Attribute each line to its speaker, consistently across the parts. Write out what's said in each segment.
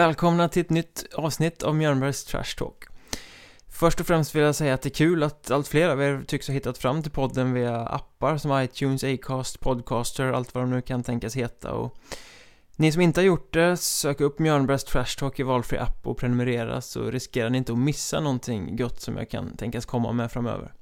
Speaker 1: Välkomna till ett nytt avsnitt av Mjölnbergs Trash Talk. Först och främst vill jag säga att det är kul att allt fler av er tycks ha hittat fram till podden via appar som iTunes, Acast, Podcaster, allt vad de nu kan tänkas heta och ni som inte har gjort det, sök upp Mjölnbergs Trash Talk i valfri app och prenumerera så riskerar ni inte att missa någonting gott som jag kan tänkas komma med framöver.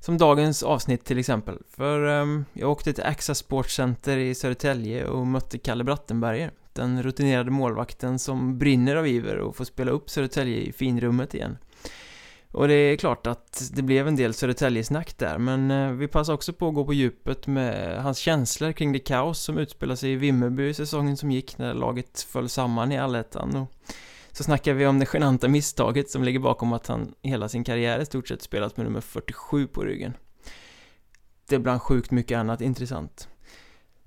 Speaker 1: Som dagens avsnitt till exempel, för um, jag åkte till AXA Sportcenter i Södertälje och mötte Kalle Brattenberger den rutinerade målvakten som brinner av iver och får spela upp Södertälje i finrummet igen. Och det är klart att det blev en del Södertäljesnack där, men eh, vi passar också på att gå på djupet med hans känslor kring det kaos som utspelade sig i Vimmerby i säsongen som gick när laget föll samman i allettan. Och så snackar vi om det genanta misstaget som ligger bakom att han hela sin karriär i stort sett spelat med nummer 47 på ryggen. Det är bland sjukt mycket annat intressant.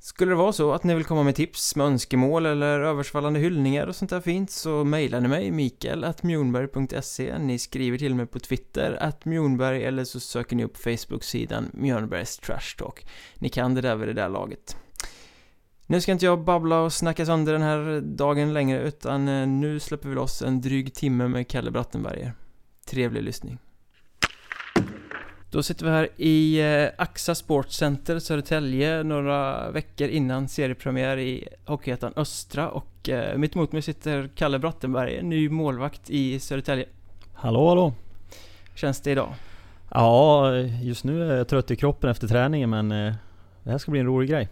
Speaker 1: Skulle det vara så att ni vill komma med tips, med önskemål eller översvallande hyllningar och sånt där fint så mejlar ni mig, mikael.mjornberg.se Ni skriver till mig på Twitter, att Mjornberg eller så söker ni upp Facebook-sidan Mjörnbergs Trash Talk. Ni kan det där vid det där laget. Nu ska inte jag babbla och snacka sönder den här dagen längre utan eh, nu släpper vi loss en dryg timme med Kalle Brattenberger. Trevlig lyssning. Då sitter vi här i eh, AXA Sportcenter Södertälje några veckor innan seriepremiär i Hockeyettan Östra och eh, mitt emot mig sitter Kalle Brattenberg, ny målvakt i Södertälje.
Speaker 2: Hallå hallå!
Speaker 1: Hur känns det idag?
Speaker 2: Ja, just nu är jag trött i kroppen efter träningen men eh, det här ska bli en rolig grej.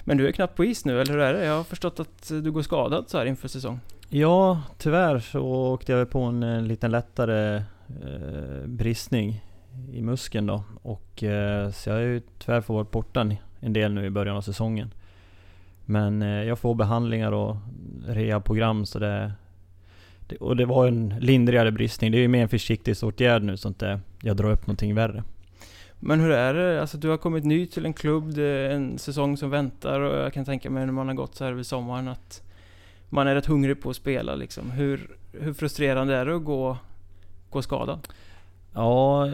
Speaker 1: Men du är knappt på is nu, eller hur är det? Jag har förstått att du går skadad så här inför säsong.
Speaker 2: Ja, tyvärr så åkte jag på en, en liten lättare bristning i muskeln då. Och, eh, så jag har ju tyvärr fått vara borta en del nu i början av säsongen. Men eh, jag får behandlingar och rehabprogram så det, det... Och det var en lindrigare bristning. Det är ju mer en försiktighetsåtgärd nu så att inte jag drar upp någonting värre.
Speaker 1: Men hur är det? Alltså du har kommit ny till en klubb, det är en säsong som väntar och jag kan tänka mig när man har gått så här vid sommaren att man är rätt hungrig på att spela liksom. Hur, hur frustrerande är det att gå, gå skadad?
Speaker 2: Ja,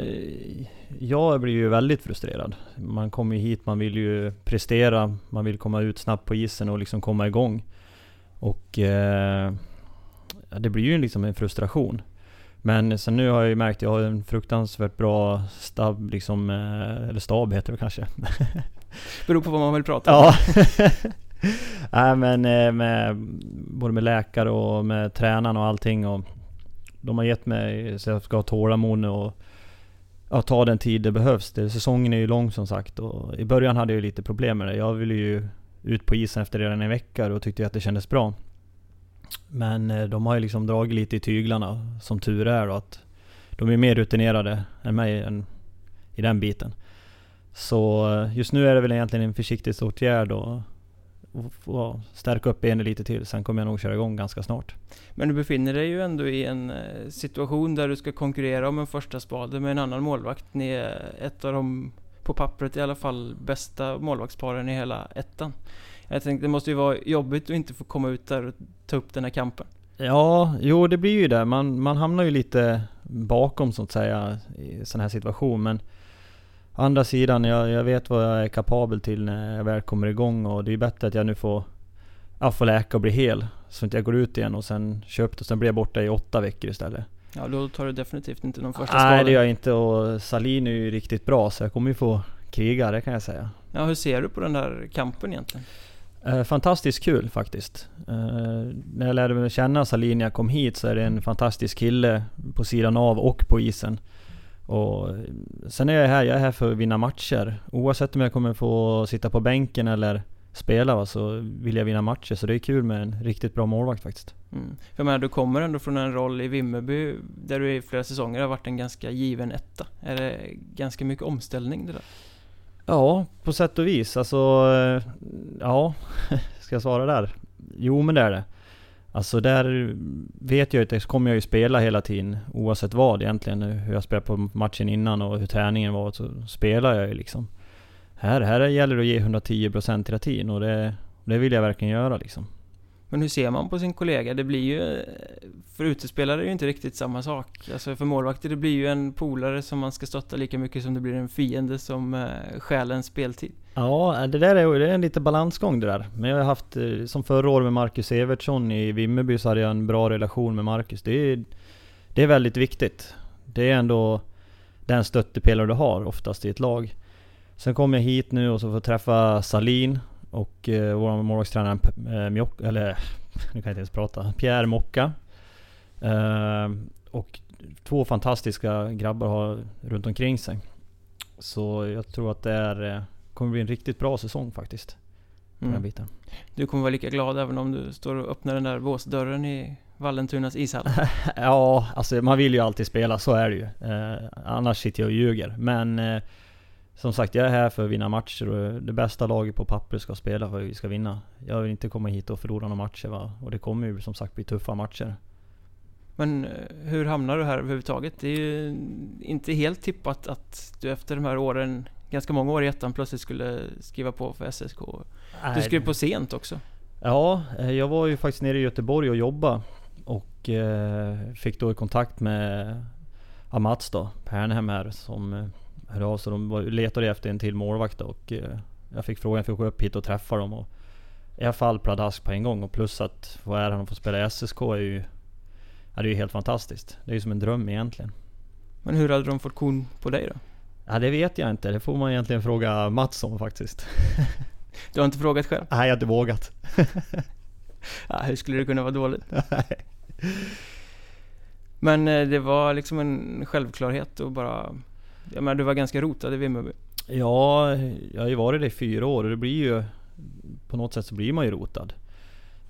Speaker 2: jag blir ju väldigt frustrerad. Man kommer ju hit, man vill ju prestera, man vill komma ut snabbt på isen och liksom komma igång. Och eh, det blir ju liksom en frustration. Men sen nu har jag ju märkt att jag har en fruktansvärt bra stab, liksom, eh, eller stab heter det kanske.
Speaker 1: Beror på vad man vill prata
Speaker 2: om. Ja. Nej men eh, med, både med läkare och med tränaren och allting. Och de har gett mig så jag ska ha tålamod nu och ja, ta den tid det behövs. Det, säsongen är ju lång som sagt och i början hade jag lite problem med det. Jag ville ju ut på isen efter redan en vecka och tyckte att det kändes bra. Men eh, de har ju liksom dragit lite i tyglarna, som tur är då, att de är mer rutinerade än mig än i den biten. Så eh, just nu är det väl egentligen en försiktighetsåtgärd och och stärka upp benet lite till. Sen kommer jag nog köra igång ganska snart.
Speaker 1: Men du befinner dig ju ändå i en eh, situation där du ska konkurrera om en första spade med en annan målvakt. Ni är ett av de, på pappret i alla fall, bästa målvaktsparen i hela ettan. Jag tänkte det måste ju vara jobbigt att inte få komma ut där och ta upp den här kampen.
Speaker 2: Ja, jo det blir ju det. Man, man hamnar ju lite bakom så att säga i sån här situation. Men andra sidan, jag, jag vet vad jag är kapabel till när jag väl kommer igång och det är bättre att jag nu får, jag får läka och bli hel. Så att jag går ut igen och sen köpt och sen blir jag borta i åtta veckor istället.
Speaker 1: Ja, då tar du definitivt inte någon första
Speaker 2: Nej, skada. det gör jag inte och Salin är ju riktigt bra så jag kommer ju få kriga, det kan jag säga.
Speaker 1: Ja, hur ser du på den där kampen egentligen?
Speaker 2: Eh, fantastiskt kul faktiskt. Eh, när jag lärde mig känna Salin när jag kom hit så är det en fantastisk kille på sidan av och på isen. Och sen är jag här, jag är här för att vinna matcher. Oavsett om jag kommer få sitta på bänken eller spela va, så vill jag vinna matcher. Så det är kul med en riktigt bra målvakt faktiskt.
Speaker 1: Mm. Jag menar, du kommer ändå från en roll i Vimmerby där du i flera säsonger har varit en ganska given etta. Är det ganska mycket omställning det där?
Speaker 2: Ja, på sätt och vis. Alltså, ja, ska jag svara där? Jo men det är det. Alltså där vet jag att det kommer jag ju spela hela tiden oavsett vad egentligen. Hur jag spelade på matchen innan och hur träningen var så spelar jag ju liksom. Här, här gäller det att ge 110% hela tiden och det, det vill jag verkligen göra liksom.
Speaker 1: Men hur ser man på sin kollega? Det blir ju för utespelare är det ju inte riktigt samma sak. Alltså för målvakter, det blir ju en polare som man ska stötta lika mycket som det blir en fiende som eh, stjäl en speltid.
Speaker 2: Ja, det där är, det är en lite balansgång det där. Men jag har haft, eh, som förra året med Marcus Evertsson i Vimmerby så hade jag en bra relation med Marcus. Det är, det är väldigt viktigt. Det är ändå den stöttepelare du har oftast i ett lag. Sen kom jag hit nu och så får jag träffa Salin och eh, vår målvaktstränare eh, Mjock, eller nu kan jag inte ens prata, Pierre Mocka. Eh, och två fantastiska grabbar har runt omkring sig. Så jag tror att det är, eh, kommer bli en riktigt bra säsong faktiskt. Mm.
Speaker 1: Du kommer vara lika glad även om du står och öppnar den där båsdörren i Vallentunas ishall?
Speaker 2: ja, alltså man vill ju alltid spela, så är det ju. Eh, annars sitter jag och ljuger. Men eh, som sagt, jag är här för att vinna matcher och det bästa laget på pappret ska spela för att vi ska vinna. Jag vill inte komma hit och förlora några matcher va? Och det kommer ju som sagt bli tuffa matcher.
Speaker 1: Men eh, hur hamnar du här överhuvudtaget? Det är ju inte helt tippat att du efter de här åren, ganska många år i ettan, plötsligt skulle skriva på för SSK. Du skrev på sent också.
Speaker 2: Ja, eh, jag var ju faktiskt nere i Göteborg och jobbade och eh, fick då kontakt med Mats då, Pernhem här, som hörde av sig. De letade efter en till målvakt och eh, jag fick frågan, jag fick gå upp hit och träffa dem. Och alla fall pladask på en gång och plus att få äran att få spela i SSK är ju... Ja, det är ju helt fantastiskt. Det är ju som en dröm egentligen.
Speaker 1: Men hur hade de fått kon på dig då?
Speaker 2: Ja, det vet jag inte. Det får man egentligen fråga Mats om faktiskt.
Speaker 1: Du har inte frågat själv?
Speaker 2: Nej, jag har inte vågat.
Speaker 1: ja, hur skulle det kunna vara dåligt? Men eh, det var liksom en självklarhet att bara jag menar, du var ganska rotad i Vimmerby.
Speaker 2: Ja, jag har ju varit det i fyra år och det blir ju... På något sätt så blir man ju rotad.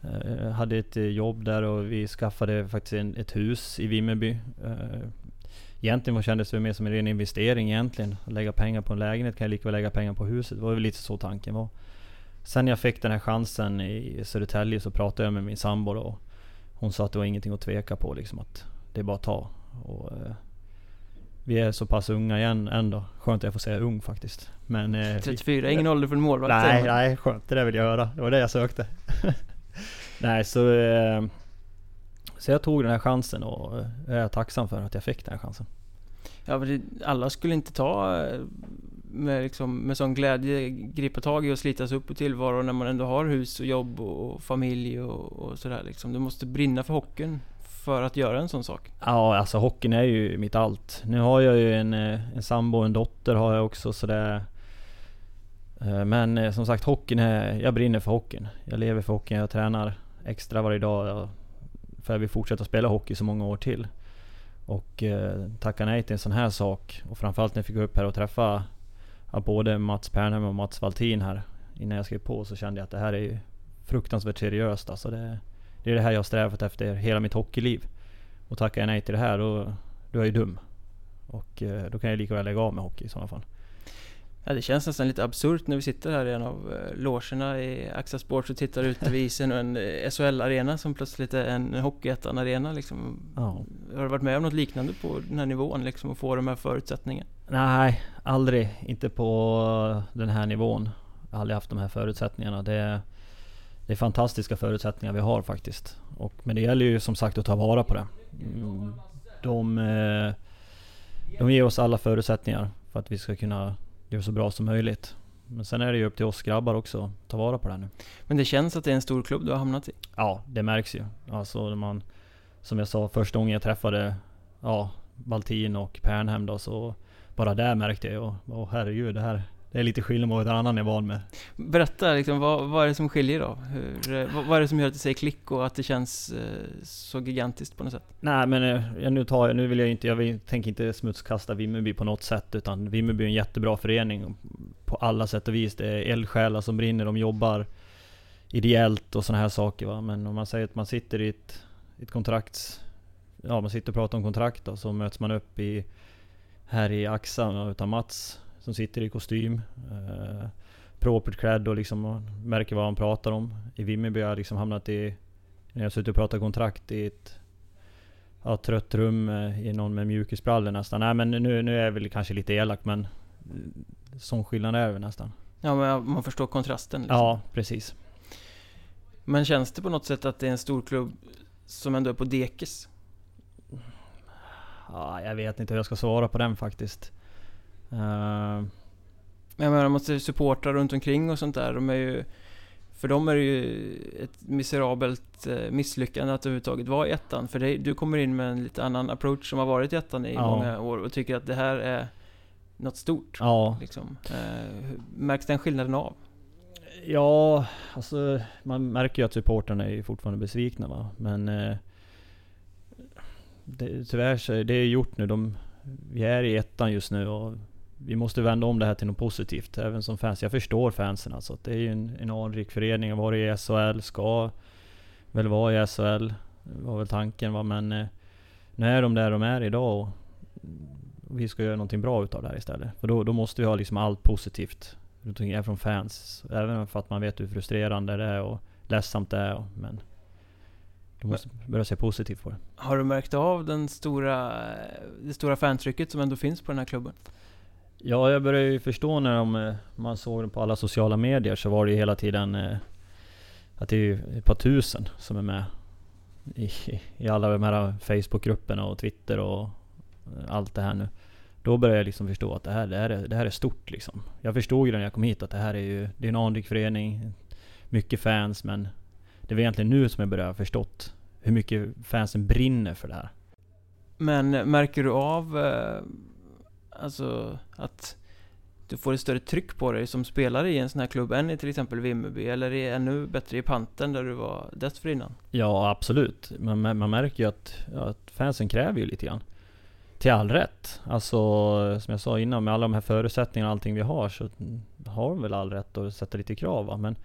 Speaker 2: Eh, jag hade ett eh, jobb där och vi skaffade faktiskt en, ett hus i Vimmerby. Eh, egentligen kändes det mer som en ren investering egentligen. Att lägga pengar på en lägenhet kan jag lika väl lägga pengar på huset. Det var väl lite så tanken var. Sen jag fick den här chansen i Södertälje så pratade jag med min sambo och hon sa att det var ingenting att tveka på liksom. Att det är bara att ta. Och, vi är så pass unga igen ändå. Skönt att jag får säga ung faktiskt. Men,
Speaker 1: eh, 34, ingen ålder för en målvakt
Speaker 2: Nej, nej, skönt. Det där vill jag höra. Det var det jag sökte. nej, så... Eh, så jag tog den här chansen och eh, är jag tacksam för att jag fick den här chansen.
Speaker 1: Ja, men alla skulle inte ta eh, med, liksom, med sån glädje gripa tag i och slitas upp i tillvaron när man ändå har hus och jobb och, familj och, och sådär liksom. Du måste brinna för hockeyn för att göra en sån sak?
Speaker 2: Ja, alltså hockeyn är ju mitt allt. Nu har jag ju en, eh, en sambo och en dotter har jag också sådär. Eh, men eh, som sagt, hockeyn är... Jag brinner för hockeyn. Jag lever för hockeyn, jag tränar extra varje dag för jag vill fortsätta spela hockey så många år till. Och tacka nej till en sån här sak. Och framförallt när jag fick gå upp här och träffa både Mats Pernheim och Mats Valtin här innan jag skrev på så kände jag att det här är ju fruktansvärt seriöst. Alltså det, det är det här jag har strävat efter hela mitt hockeyliv. Och tackar jag nej till det här då, då är jag ju dum. Och eh, då kan jag lika väl lägga av med hockey i sådana fall.
Speaker 1: Ja, det känns nästan lite absurt när vi sitter här i en av eh, logerna i Axa Sports och tittar ut över isen och en eh, SHL-arena som plötsligt är en Hockeyettan-arena liksom. Ja. Har du varit med om något liknande på den här nivån liksom och få de här förutsättningarna?
Speaker 2: Nej, aldrig. Inte på den här nivån. Jag har aldrig haft de här förutsättningarna. Det, det är fantastiska förutsättningar vi har faktiskt. Och, men det gäller ju som sagt att ta vara på det. Mm, de, eh, de ger oss alla förutsättningar för att vi ska kunna göra så bra som möjligt. Men sen är det ju upp till oss grabbar också att ta vara på det nu.
Speaker 1: Men det känns att det är en stor klubb du har hamnat i?
Speaker 2: Ja, det märks ju. Alltså man, som jag sa första gången jag träffade ja, Baltin och Pernhem då så bara där märkte jag, åh herregud, det här, det är lite skillnad mot en annan är van med.
Speaker 1: Berätta liksom, vad, vad är det som skiljer då? Hur, eh, vad, vad, är det som gör att det säger klick och att det känns eh, så gigantiskt på något sätt?
Speaker 2: Nej men eh, nu, tar jag, nu vill jag inte, jag vill, tänker inte smutskasta Vimmerby på något sätt utan Vimmerby är en jättebra förening på alla sätt och vis. Det är eldsjälar som brinner, de jobbar ideellt och sådana här saker va. Men om man säger att man sitter i ett, ett kontrakt, ja man sitter och pratar om kontrakt då, så möts man upp i här i Axa utav Mats som sitter i kostym. Eh, propert klädd och liksom märker vad han pratar om. I Vimmerby har jag liksom hamnat i, när jag suttit och pratat kontrakt i ett ja, trött rum eh, i någon med mjukisbrallor nästan. Nej men nu, nu är jag väl kanske lite elak men sån skillnad är det nästan.
Speaker 1: Ja men man förstår kontrasten liksom.
Speaker 2: Ja, precis.
Speaker 1: Men känns det på något sätt att det är en stor klubb som ändå är på dekis?
Speaker 2: Ja, jag vet inte hur jag ska svara på den faktiskt. Uh...
Speaker 1: Men jag menar, måste supportrar runt omkring och sånt där, de är ju... För dem är det ju ett miserabelt eh, misslyckande att överhuvudtaget vara i ettan. För det, du kommer in med en lite annan approach som har varit i ettan i ja. många år och tycker att det här är något stort.
Speaker 2: Ja.
Speaker 1: Liksom. Eh, märks den skillnaden av?
Speaker 2: Ja, alltså man märker ju att supportrarna är fortfarande besvikna va. Men eh, det, tyvärr så är det gjort nu. De, vi är i ettan just nu och vi måste vända om det här till något positivt. Även som fans. Jag förstår fansen alltså. Det är ju en, en anrik förening. Har varit i SHL, ska väl vara i SHL. var väl tanken va. Men eh, nu är de där de är idag och vi ska göra någonting bra utav det här istället. För då, då måste vi ha liksom allt positivt runt från fans. Även för att man vet hur frustrerande det är och ledsamt det är. Men du måste börja se positivt på det.
Speaker 1: Har du märkt av den stora, det stora fantrycket som ändå finns på den här klubben?
Speaker 2: Ja, jag började ju förstå när de, eh, man såg det på alla sociala medier så var det ju hela tiden eh, att det är ett par tusen som är med i, i alla de här Facebookgrupperna och Twitter och eh, allt det här nu. Då började jag liksom förstå att det här, det här, är, det här är stort liksom. Jag förstod ju när jag kom hit att det här är ju, det är en anrik förening, mycket fans men det var egentligen nu som jag började förstått hur mycket fansen brinner för det här.
Speaker 1: Men märker du av eh, alltså att du får ett större tryck på dig som spelare i en sån här klubb än i till exempel Vimmerby eller är ännu bättre i Panten där du var dessförinnan?
Speaker 2: Ja absolut, man, man märker ju att, att fansen kräver ju lite grann. Till all rätt. Alltså som jag sa innan med alla de här förutsättningarna och allting vi har så har de väl all rätt att sätta lite krav va? Men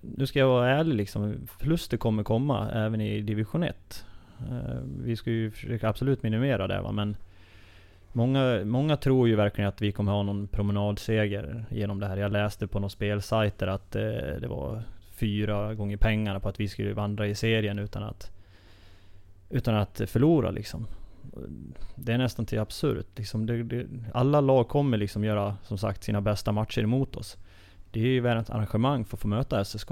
Speaker 2: nu ska jag vara ärlig liksom, förluster kommer komma även i division 1. Eh, vi ska ju försöka absolut minimera det va, men Många, många tror ju verkligen att vi kommer ha någon promenadseger genom det här. Jag läste på några spelsajter att eh, det var fyra gånger pengarna på att vi skulle vandra i serien utan att utan att förlora liksom. Det är nästan till absurt. Liksom det, det, alla lag kommer liksom göra, som sagt, sina bästa matcher emot oss det är ju världens arrangemang för att få möta SSK.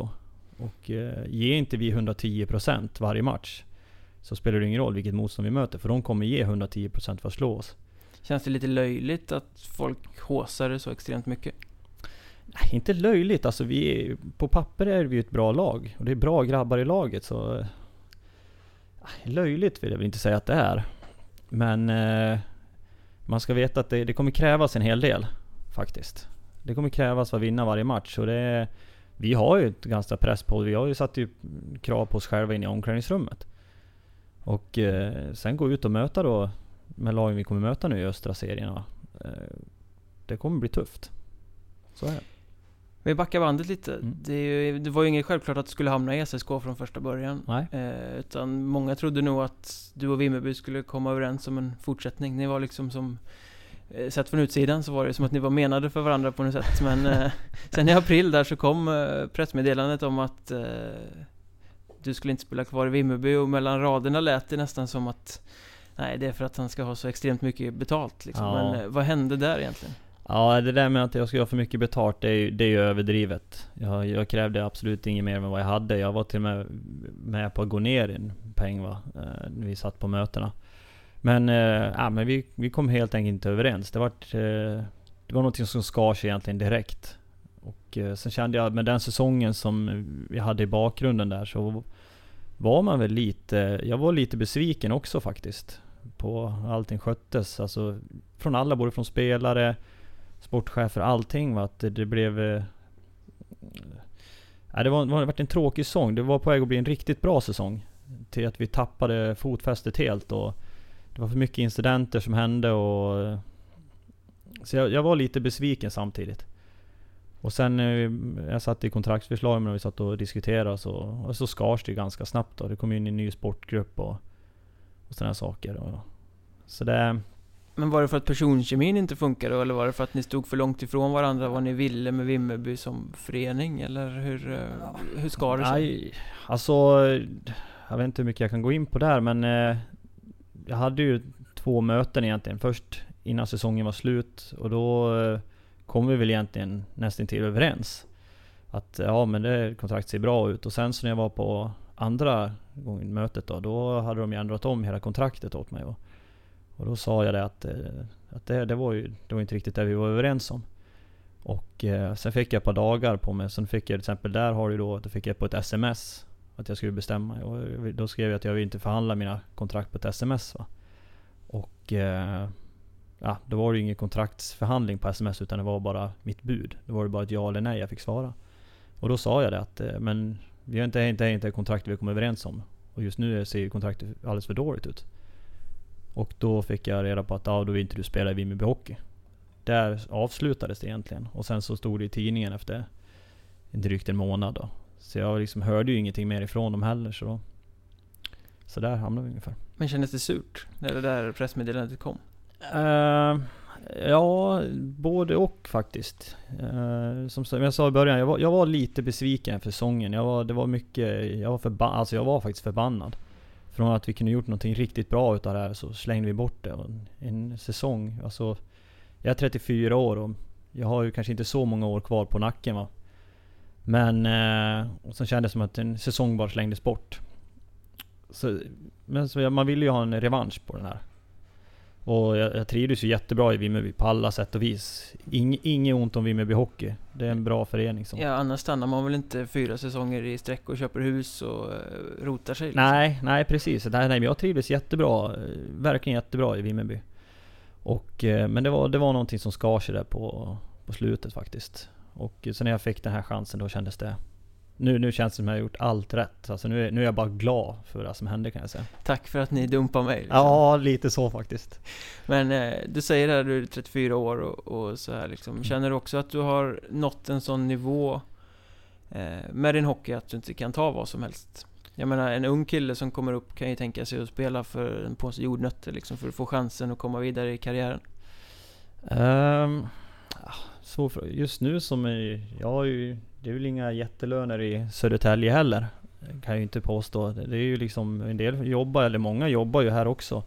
Speaker 2: Och eh, ger inte vi 110% varje match så spelar det ingen roll vilket motstånd vi möter, för de kommer ge 110% för att slå oss.
Speaker 1: Känns det lite löjligt att folk håsar det så extremt mycket?
Speaker 2: Nej, inte löjligt. Alltså vi är, på papper är vi ett bra lag och det är bra grabbar i laget så... Eh, ah, löjligt vill jag väl inte säga att det är. Men eh, man ska veta att det, det kommer krävas en hel del faktiskt. Det kommer krävas för att vinna varje match och det Vi har ju ett ganska press på Vi har ju satt ju krav på oss själva in i omklädningsrummet. Och eh, sen gå ut och möta då med lagen vi kommer möta nu i östra serierna. Eh, det kommer bli tufft. Så är det.
Speaker 1: Vi backar bandet lite. Mm. Det, ju, det, var ju inget självklart att du skulle hamna i SSK från första början.
Speaker 2: Nej.
Speaker 1: Eh, utan många trodde nog att du och Vimmerby skulle komma överens om en fortsättning. Ni var liksom som Eh, sett från utsidan så var det som att ni var menade för varandra på något sätt men eh, Sen i april där så kom eh, pressmeddelandet om att eh, Du skulle inte spela kvar i Vimmerby och mellan raderna lät det nästan som att Nej det är för att han ska ha så extremt mycket betalt liksom.
Speaker 2: ja.
Speaker 1: Men eh, vad hände där egentligen?
Speaker 2: Ja det där med att jag ska ha för mycket betalt det är ju, det är ju överdrivet jag, jag krävde absolut inget mer än vad jag hade Jag var till och med med på att gå ner i en peng va, eh, vi satt på mötena men, eh, ja, men vi, vi kom helt enkelt inte överens. Det var, eh, det var något som skar sig egentligen direkt. Och eh, sen kände jag med den säsongen som vi hade i bakgrunden där så var man väl lite, jag var lite besviken också faktiskt. På hur allting sköttes. Alltså från alla, både från spelare, sportchefer, allting. Va? Att det, det blev... Eh, det var, var en tråkig säsong. Det var på väg att bli en riktigt bra säsong. Till att vi tappade fotfästet helt och det var för mycket incidenter som hände och... Så jag, jag var lite besviken samtidigt. Och sen eh, jag satt i kontraktsförslag och vi satt och diskuterade så, och så skars det ganska snabbt då. Det kom in en ny sportgrupp och, och sådana saker. Och, så det...
Speaker 1: Men var det för att personkemin inte funkade eller var det för att ni stod för långt ifrån varandra vad ni ville med Vimmerby som förening? Eller hur, eh, hur skar det sig?
Speaker 2: Nej, alltså... Jag vet inte hur mycket jag kan gå in på där men eh, jag hade ju två möten egentligen. Först innan säsongen var slut och då eh, kom vi väl egentligen nästan till överens. Att ja men det kontrakt ser bra ut. Och sen så när jag var på andra gången mötet då, då hade de ju ändrat om hela kontraktet åt mig. Och, och då sa jag det att, eh, att det, det, var ju det var inte riktigt det vi var överens om. Och eh, sen fick jag ett par dagar på mig. Sen fick jag till exempel, där har du då, då fick jag på ett sms att jag skulle bestämma. Och då skrev jag att jag vill inte förhandla mina kontrakt på ett sms. Va? Och eh, ja, då var det ju ingen kontraktsförhandling på sms utan det var bara mitt bud. Då var det bara ett ja eller nej jag fick svara. Och då sa jag det att, eh, men vi har inte, inte, inte kontrakt vi kom överens om. Och just nu ser ju kontraktet alldeles för dåligt ut. Och då fick jag reda på att ja, då vill inte du spela i Vimmerby Hockey. Där avslutades det egentligen. Och sen så stod det i tidningen efter drygt en månad då. Så jag liksom hörde ju ingenting mer ifrån dem heller. Så, så där hamnade vi ungefär.
Speaker 1: Men kändes det surt när det där pressmeddelandet kom?
Speaker 2: Uh, ja, både och faktiskt. Eh, som jag sa i början, jag var, jag var lite besviken för säsongen. Jag var, det var mycket, jag var förbannad, alltså jag var faktiskt förbannad. Från att vi kunde gjort någonting riktigt bra utav det här så slängde vi bort det. En, en säsong, alltså jag är 34 år och jag har ju kanske inte så många år kvar på nacken va. Men, eh, och sen kändes det som att en säsong bara slängdes bort. Så, men så, man ville ju ha en revansch på den här. Och jag, jag trivdes ju jättebra i Vimmerby på alla sätt och vis. Ing, inget ont om Vimmerby Hockey. Det är en bra förening. Som.
Speaker 1: Ja, annars stannar man väl inte fyra säsonger i sträck och köper hus och uh, rotar sig?
Speaker 2: Liksom. Nej, nej precis. Nej, nej, jag trivdes jättebra. Eh, verkligen jättebra i Vimmerby. Och, eh, men det var, det var någonting som skar sig där på, på slutet faktiskt. Och så när jag fick den här chansen då kändes det nu, nu känns det som att jag har gjort allt rätt. Alltså nu, är, nu är jag bara glad för det som hände kan jag säga.
Speaker 1: Tack för att ni dumpar mig. Liksom.
Speaker 2: Ja, lite så faktiskt.
Speaker 1: Men eh, du säger här du är 34 år och, och så här liksom. Mm. Känner du också att du har nått en sån nivå eh, med din hockey att du inte kan ta vad som helst? Jag menar, en ung kille som kommer upp kan ju tänka sig att spela för en påse jordnötter liksom, för att få chansen att komma vidare i karriären.
Speaker 2: Um, så just nu som är, jag har ju, det är väl inga jättelöner i Södertälje heller. Kan jag ju inte påstå. Det är ju liksom, en del jobbar, eller många jobbar ju här också.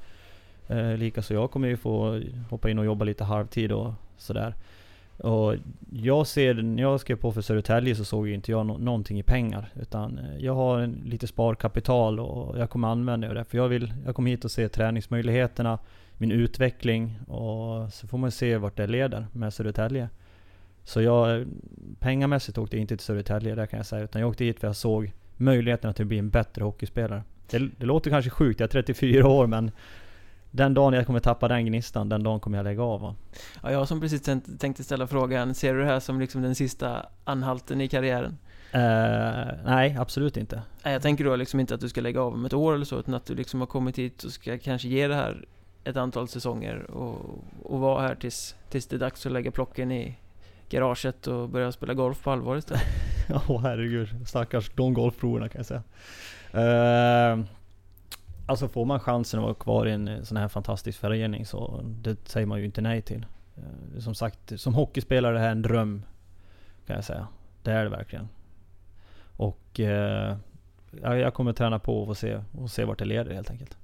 Speaker 2: Eh, Likaså jag kommer ju få hoppa in och jobba lite halvtid och sådär. Och jag ser, när jag skrev på för Södertälje så såg ju inte jag no någonting i pengar. Utan eh, jag har en, lite sparkapital och jag kommer använda det. För jag vill, jag kommer hit och se träningsmöjligheterna, min utveckling och så får man se vart det leder med Södertälje. Så jag, pengamässigt åkte jag inte till Södertälje, där kan jag säga. Utan jag åkte hit för jag såg möjligheten att bli en bättre hockeyspelare. Det, det låter kanske sjukt, jag är 34 år men den dagen jag kommer tappa den gnistan, den dagen kommer jag lägga av.
Speaker 1: Ja, jag som precis tänkte ställa frågan, ser du det här som liksom den sista anhalten i karriären?
Speaker 2: Uh, nej, absolut inte.
Speaker 1: Nej, jag tänker då liksom inte att du ska lägga av om ett år eller så, utan att du liksom har kommit hit och ska kanske ge det här ett antal säsonger och, och vara här tills, tills det är dags att lägga plocken i garaget och börja spela golf på allvar istället.
Speaker 2: Ja, oh, herregud. Stackars de golfproverna kan jag säga. Uh, Alltså får man chansen att vara kvar i en eh, sån här fantastisk förening så det säger man ju inte nej till. Eh, som sagt, som hockeyspelare är det här en dröm. Kan jag säga. Det är det verkligen. Och eh, jag kommer träna på och se, och se vart det leder helt enkelt.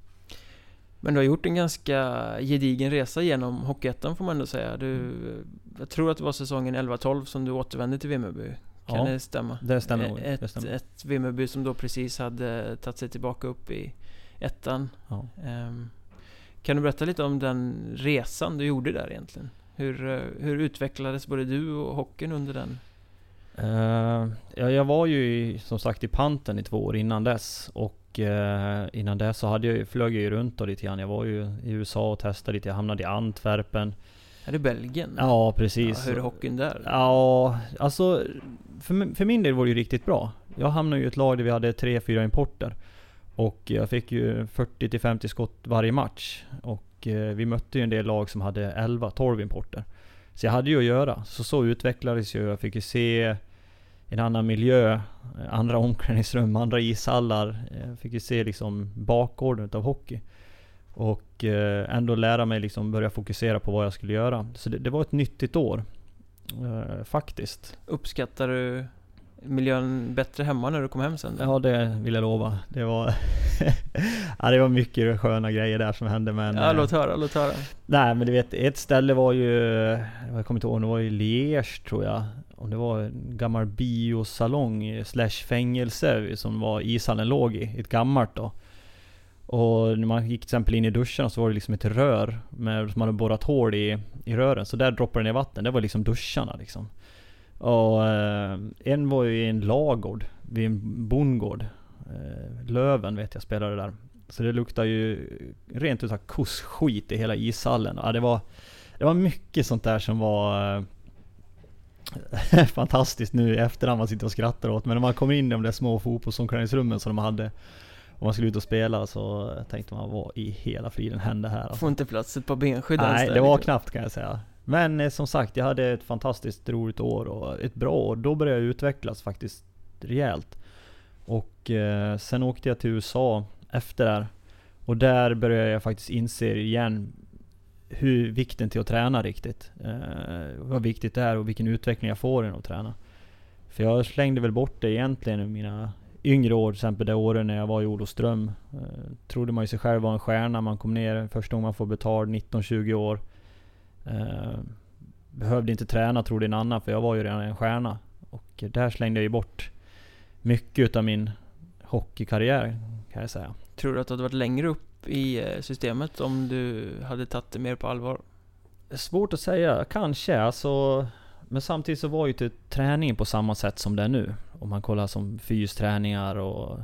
Speaker 1: Men du har gjort en ganska gedigen resa genom Hockeyettan får man ändå säga. Du, jag tror att det var säsongen 11-12 som du återvände till Vimmerby. Kan ja, det stämma?
Speaker 2: Det stämmer nog.
Speaker 1: Ett,
Speaker 2: det stämmer.
Speaker 1: ett Vimmerby som då precis hade tagit sig tillbaka upp i ettan. Ja. Um, kan du berätta lite om den resan du gjorde där egentligen? Hur, eh, hur utvecklades både du och hockeyn under den?
Speaker 2: Uh, ja, jag var ju som sagt i panten i två år innan dess och uh, innan dess så hade jag, flög jag ju runt då lite grann. Jag var ju i USA och testade lite. Jag hamnade i Antwerpen.
Speaker 1: Är det Belgien?
Speaker 2: Ja, precis.
Speaker 1: Ja, hur är hockeyn där?
Speaker 2: Ja, alltså för, för min del var det ju riktigt bra. Jag hamnade ju i ett lag där vi hade tre, fyra importer. Och jag fick ju 40 50 skott varje match. Och eh, vi mötte ju en del lag som hade 11-12 importer. Så jag hade ju att göra. Så så utvecklades jag. Jag fick ju se en annan miljö, andra omklädningsrum, andra ishallar. Jag fick ju se liksom bakgården av hockey. Och eh, ändå lära mig liksom börja fokusera på vad jag skulle göra. Så det, det var ett nyttigt år. Eh, faktiskt.
Speaker 1: Uppskattar du miljön bättre hemma när du kom hem sen?
Speaker 2: Ja, det vill jag lova. Det var, ja, det var mycket sköna grejer där som hände men...
Speaker 1: Ja, låt höra, låt höra.
Speaker 2: Nej men du vet, ett ställe var ju, jag kommer inte ihåg, det var ju Liège tror jag om det var en gammal biosalong slash fängelse som var ishallen låg i, ett gammalt då. Och när man gick till exempel in i duschen så var det liksom ett rör med, som man hade borrat hål i, i rören. Så där droppade det ner vatten. Det var liksom duscharna liksom. Och eh, en var ju i en lagård vid en bondgård. Eh, Löven vet jag spelade där. Så det luktar ju rent ut sagt kossskit i hela ishallen. Ja, det, var, det var mycket sånt där som var eh, fantastiskt nu i efterhand man sitter och skrattar åt. Men när man kommer in i de där små fotbollsomklädningsrummen som de hade om man skulle ut och spela så tänkte man vad i hela friden hände här?
Speaker 1: Får inte plats ett par benskydd
Speaker 2: Nej, det var knappt kan jag säga. Men eh, som sagt, jag hade ett fantastiskt roligt år och ett bra år. Då började jag utvecklas faktiskt rejält. Och eh, sen åkte jag till USA efter det Och där började jag faktiskt inse igen hur vikten till att träna riktigt. Eh, vad viktigt det är och vilken utveckling jag får genom att träna. För jag slängde väl bort det egentligen i mina yngre år, till exempel det året när jag var i Olofström. Eh, trodde man ju sig själv var en stjärna. Man kom ner första gången man får betalt, 19-20 år. Eh, behövde inte träna trodde en annan, för jag var ju redan en stjärna. Och där slängde jag ju bort mycket utav min hockeykarriär, kan jag säga.
Speaker 1: Tror du att du hade varit längre upp i eh, systemet om du hade tagit det mer på allvar?
Speaker 2: Svårt att säga, kanske. Alltså, men samtidigt så var ju inte träningen på samma sätt som det är nu. Om man kollar som fysträningar och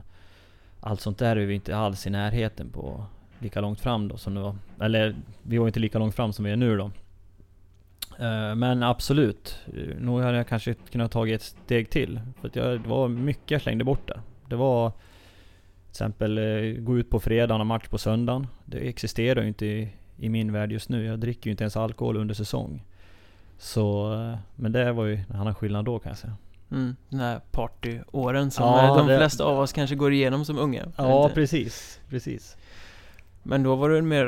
Speaker 2: allt sånt där är vi inte alls i närheten på lika långt fram då som det var. Eller vi var inte lika långt fram som vi är nu då. Eh, men absolut, nog hade jag kanske kunnat tagit ett steg till. För att jag, det var mycket jag slängde bort där. Det var till exempel eh, gå ut på fredagen och match på söndagen. Det existerar ju inte i, i min värld just nu. Jag dricker ju inte ens alkohol under säsong. Så, eh, men det var ju en annan skillnad då kan jag säga.
Speaker 1: Mm, den här partyåren som ja, de det... flesta av oss kanske går igenom som unga.
Speaker 2: Ja, precis. Precis.
Speaker 1: Men då var du en mer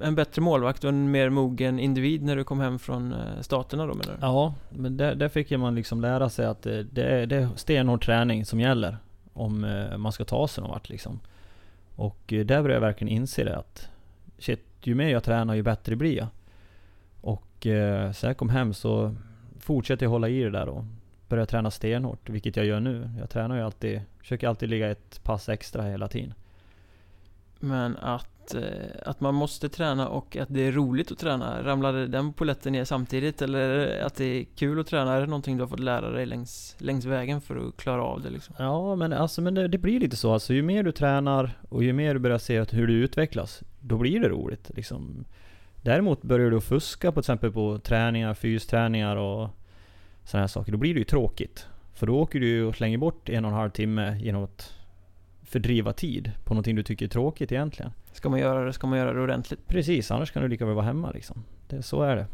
Speaker 1: en bättre målvakt och en mer mogen individ när du kom hem från eh, staterna då menar du?
Speaker 2: Ja, men där, där fick man liksom lära sig att det, det, är, det är stenhård träning som gäller. Om eh, man ska ta sig någon vart liksom. Och eh, där började jag verkligen inse det att shit, ju mer jag tränar ju bättre blir jag. Och eh, så jag kom hem så fortsatte jag hålla i det där och började träna stenhårt, vilket jag gör nu. Jag tränar ju alltid, försöker alltid ligga ett pass extra hela tiden.
Speaker 1: Men att att, eh, att man måste träna och att det är roligt att träna? Ramlade den poletten ner samtidigt eller att det är kul att träna? Är det någonting du har fått lära dig längs, längs vägen för att klara av det liksom?
Speaker 2: Ja, men, alltså, men det, det blir lite så. Alltså, ju mer du tränar och ju mer du börjar se hur du utvecklas, då blir det roligt. Liksom. Däremot börjar du fuska på till exempel på träningar, fysträningar och sådana här saker, då blir det ju tråkigt. För då åker du och slänger bort en och en halv timme genom att fördriva tid på någonting du tycker är tråkigt egentligen.
Speaker 1: Ska man göra det, ska man göra det ordentligt.
Speaker 2: Precis, annars kan du lika väl vara hemma liksom. Det, så är det.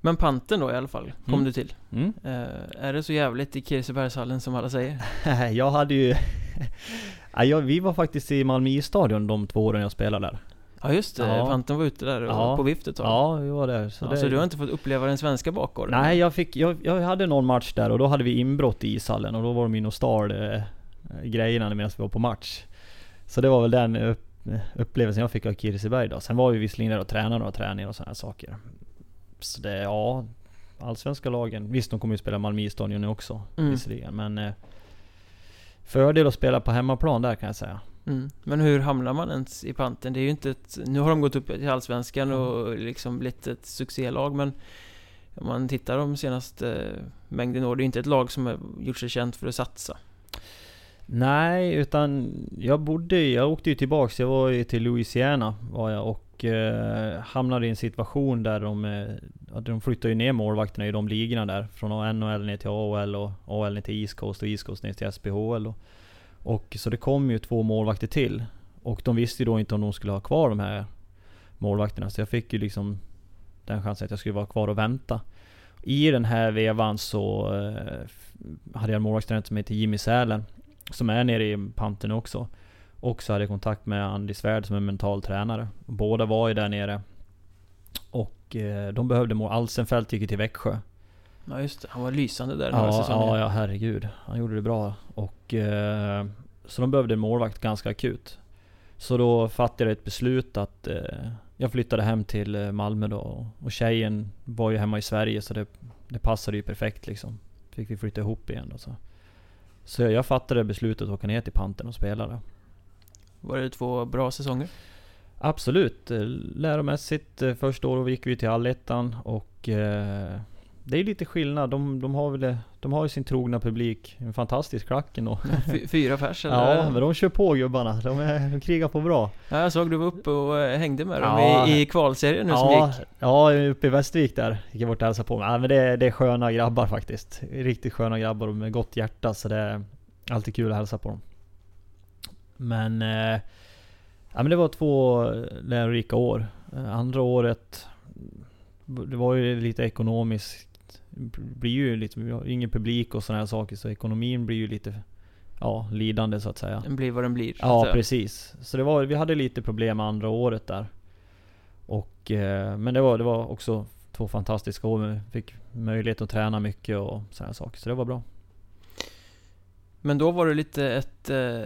Speaker 1: Men panten då i alla fall, kom
Speaker 2: mm.
Speaker 1: du till.
Speaker 2: Mm.
Speaker 1: Uh, är det så jävligt i Kirsebergshallen som alla säger?
Speaker 2: jag hade ju... ja, vi var faktiskt i Malmö stadion de två åren jag spelade där.
Speaker 1: Ja just det, ja. Panten var ute där ja. på vift ett tag.
Speaker 2: Ja, vi var där.
Speaker 1: Så, ja, det... så du har inte fått uppleva den svenska bakgården?
Speaker 2: Nej, jag fick, jag, jag hade någon match där och då hade vi inbrott i ishallen och då var de inne och stal eh, grejerna medan vi var på match. Så det var väl den upp, upplevelsen jag fick av Kirseberg då. Sen var vi visserligen där och tränade några träningar och sådana saker. Så det, ja, allsvenska lagen. Visst, de kommer ju spela Malmö stadion nu också mm. visserligen, men eh, fördel att spela på hemmaplan där kan jag säga.
Speaker 1: Mm. Men hur hamnar man ens i panten? Det är ju inte ett, nu har de gått upp till Allsvenskan mm. och liksom blivit ett succélag men om man tittar de senaste eh, mängden år, det är inte ett lag som har gjort sig känt för att satsa.
Speaker 2: Nej, utan jag bodde jag åkte ju tillbaks, jag var ju till Louisiana var jag och eh, hamnade i en situation där de, eh, de flyttade ju ner målvakterna i de ligorna där. Från NHL ner till AHL och AHL ner till East Coast och East Coast ner till SPHL. Och, och så det kom ju två målvakter till. Och de visste ju då inte om de skulle ha kvar de här målvakterna. Så jag fick ju liksom den chansen att jag skulle vara kvar och vänta. I den här vevan så eh, hade jag en målvaktstränare som heter Jimmy Sälen som är nere i Panten också. Och så hade jag kontakt med Andy Svärd som är mental tränare. Båda var ju där nere. Och eh, de behövde mål. Alsenfelt gick ju till Växjö.
Speaker 1: Ja just det, han var lysande där
Speaker 2: ja, Ja, ja herregud. Han gjorde det bra. Och, eh, så de behövde en målvakt ganska akut. Så då fattade jag ett beslut att eh, jag flyttade hem till eh, Malmö då. Och tjejen var ju hemma i Sverige så det, det passade ju perfekt liksom. Fick vi flytta ihop igen då så. Så jag fattade beslutet att åka ner till Panten och spela där.
Speaker 1: Var det två bra säsonger?
Speaker 2: Absolut. Eh, Läromässigt, eh, första året gick vi till allettan och eh, det är lite skillnad. De, de, har väl, de har ju sin trogna publik. En fantastisk klack ändå.
Speaker 1: Fy- Fyra pers eller?
Speaker 2: Ja, men de kör på gubbarna. De, är, de krigar på bra.
Speaker 1: Ja, jag såg du var uppe och eh, hängde med dem
Speaker 2: Ja.
Speaker 1: i, i kvalserien nu som
Speaker 2: Ja,
Speaker 1: gick.
Speaker 2: ja, uppe i Västervik där. Gick jag bort och hälsade på. Ja, men det, det är sköna grabbar faktiskt. Riktigt sköna grabbar och med gott hjärta. Så det är alltid kul att hälsa på dem. Men... Eh, ja men det var två lärorika år. Eh, andra året... Det var ju lite ekonomiskt... Blir ju lite... Vi har ingen publik och sådana här saker. Så ekonomin blir ju lite... Ja, lidande så att säga.
Speaker 1: Den blir vad den blir. så
Speaker 2: Ja,
Speaker 1: säga.
Speaker 2: precis. Så det var, vi hade lite problem andra året där. Och, eh, men det var, det var också två fantastiska år. Vi fick möjlighet att träna mycket och sådana saker. Så det var bra.
Speaker 1: Men då var det lite ett eh,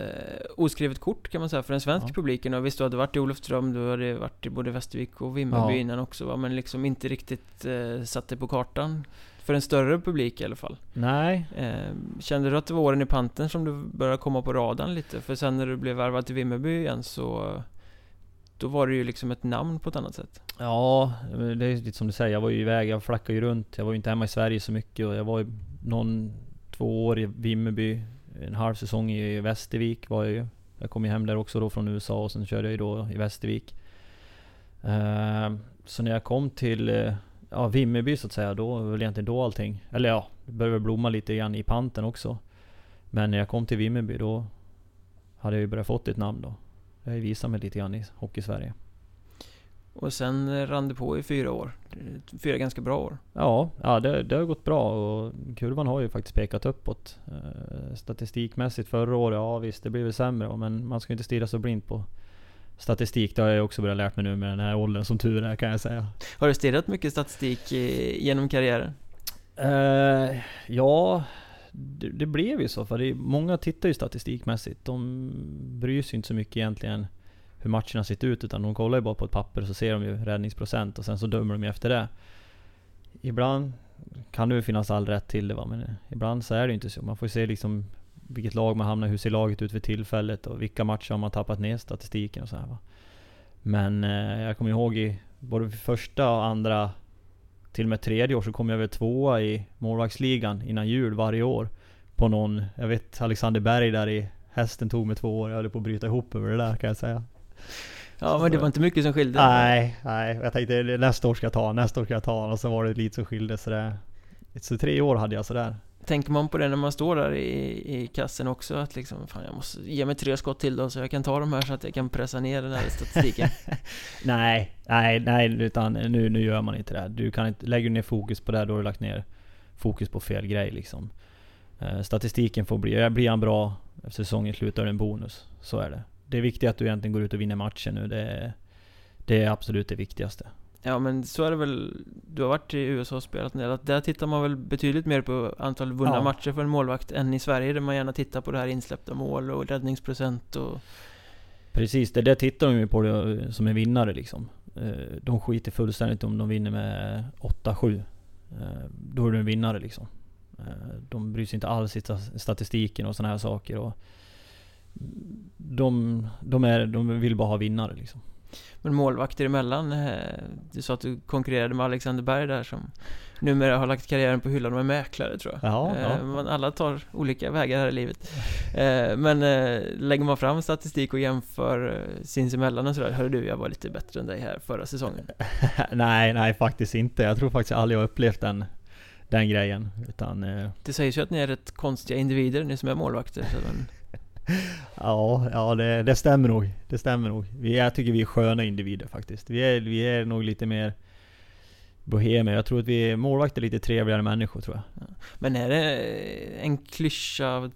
Speaker 1: oskrivet kort kan man säga för den svenska
Speaker 2: Ja.
Speaker 1: publiken. Och visst, du hade varit i Olofström, du hade varit i både Västervik och Vimmerby
Speaker 2: Ja.
Speaker 1: innan också va? Men liksom inte riktigt eh, satt det på kartan. För en större publik i alla fall.
Speaker 2: Nej,
Speaker 1: Eh, kände du att det var åren i Panten som du började komma på radarn lite? För sen när du blev värvad till Vimmerby igen så... Då var det ju liksom ett namn på ett annat sätt.
Speaker 2: ja det är lite som du säger. Jag var ju iväg, jag flackade ju runt. Jag var ju inte hemma i Sverige så mycket och jag var ju någon, två år i Vimmerby. En halv säsong i Västervik var jag ju. Jag kom ju hem där också då från USA och sen körde jag ju då i Västervik. Eh, så när jag kom till eh, ja, Vimmerby så att säga, då var väl egentligen då allting. Eller ja, det började blomma lite grann i panten också. Men när jag kom till Vimmerby då hade jag ju börjat fått ett namn då. Jag har ju visat mig lite grann i Hockeysverige.
Speaker 1: Och sen eh, rann det på i fyra år. Fyra ganska bra år.
Speaker 2: Ja, ja det, det har gått bra och kurvan har ju faktiskt pekat uppåt. Eh, statistikmässigt förra året, ja visst det blir väl sämre men man ska inte stirra så blint på statistik. Det har jag också börjat lärt mig nu med den här åldern som tur är kan jag säga.
Speaker 1: Har du stirrat mycket statistik genom karriären?
Speaker 2: Eh, ja, det, det blev ju så. För det, många tittar ju statistikmässigt. De bryr sig inte så mycket egentligen hur matcherna sett ut. Utan de kollar ju bara på ett papper och så ser de ju räddningsprocent och sen så dömer de ju efter det. Ibland kan det ju finnas all rätt till det va, men ibland så är det ju inte så. Man får se liksom vilket lag man hamnar hur ser laget ut för tillfället och vilka matcher har man tappat ner statistiken och så här va. Men eh, jag kommer ihåg i både första och andra till och med tredje år så kom jag väl tvåa i målvaktsligan innan jul varje år. På någon, jag vet Alexander Berg där i Hästen tog mig två år, jag höll på att bryta ihop över det där kan jag säga.
Speaker 1: Ja, men det var inte mycket som skilde.
Speaker 2: Nej, nej. Jag tänkte nästa år ska jag ta nästa år ska jag ta och så var det lite som skilde så det... Så tre år hade jag sådär.
Speaker 1: Tänker man på det när man står där i, i kassen också att liksom, fan jag måste ge mig tre skott till då så jag kan ta de här så att jag kan pressa ner den här statistiken.
Speaker 2: Nej, nej, nej, utan nu, nu gör man inte det. Du kan inte, lägger du ner fokus på det, då har du lagt ner fokus på fel grej liksom. Eh, statistiken får bli, eh, blir han bra efter säsongen slutar det en bonus. Så är det. Det är viktigt att du egentligen går ut och vinner matchen nu. Det är, det är absolut det viktigaste.
Speaker 1: Ja men så är det väl, du har varit i USA och spelat en del, att där tittar man väl betydligt mer på antal vunna
Speaker 2: Ja.
Speaker 1: matcher för en målvakt än i Sverige där man gärna tittar på det här insläppta mål och räddningsprocent och...
Speaker 2: Precis, det där tittar de ju på det som en vinnare liksom. Eh, De skiter fullständigt om de vinner med 8-7. Eh, Då är du en vinnare liksom. Eh, De bryr sig inte alls i sta- statistiken och sådana här saker. Och de, de, är, de vill bara ha vinnare liksom.
Speaker 1: Men målvakter emellan, eh, du sa att du konkurrerade med Alexander Berg där som numera har lagt karriären på hyllan och är mäklare tror jag.
Speaker 2: Ja,
Speaker 1: Eh,
Speaker 2: ja.
Speaker 1: Man, alla tar olika vägar här i livet. Eh, Men eh, lägger man fram statistik och jämför eh, sinsemellan och sådär, hörru du, jag var lite bättre än dig här förra säsongen.
Speaker 2: nej, nej faktiskt inte. Jag tror faktiskt aldrig jag har upplevt den, den grejen. Utan, eh,
Speaker 1: Det sägs ju att ni är rätt konstiga individer, ni som är målvakter. Så
Speaker 2: ja, ja det, det stämmer nog. Det stämmer nog. Vi, jag tycker vi är sköna individer faktiskt. Vi är, vi är nog lite mer bohemer. Jag tror att vi är målvakter lite trevligare människor tror jag.
Speaker 1: men är det en klyscha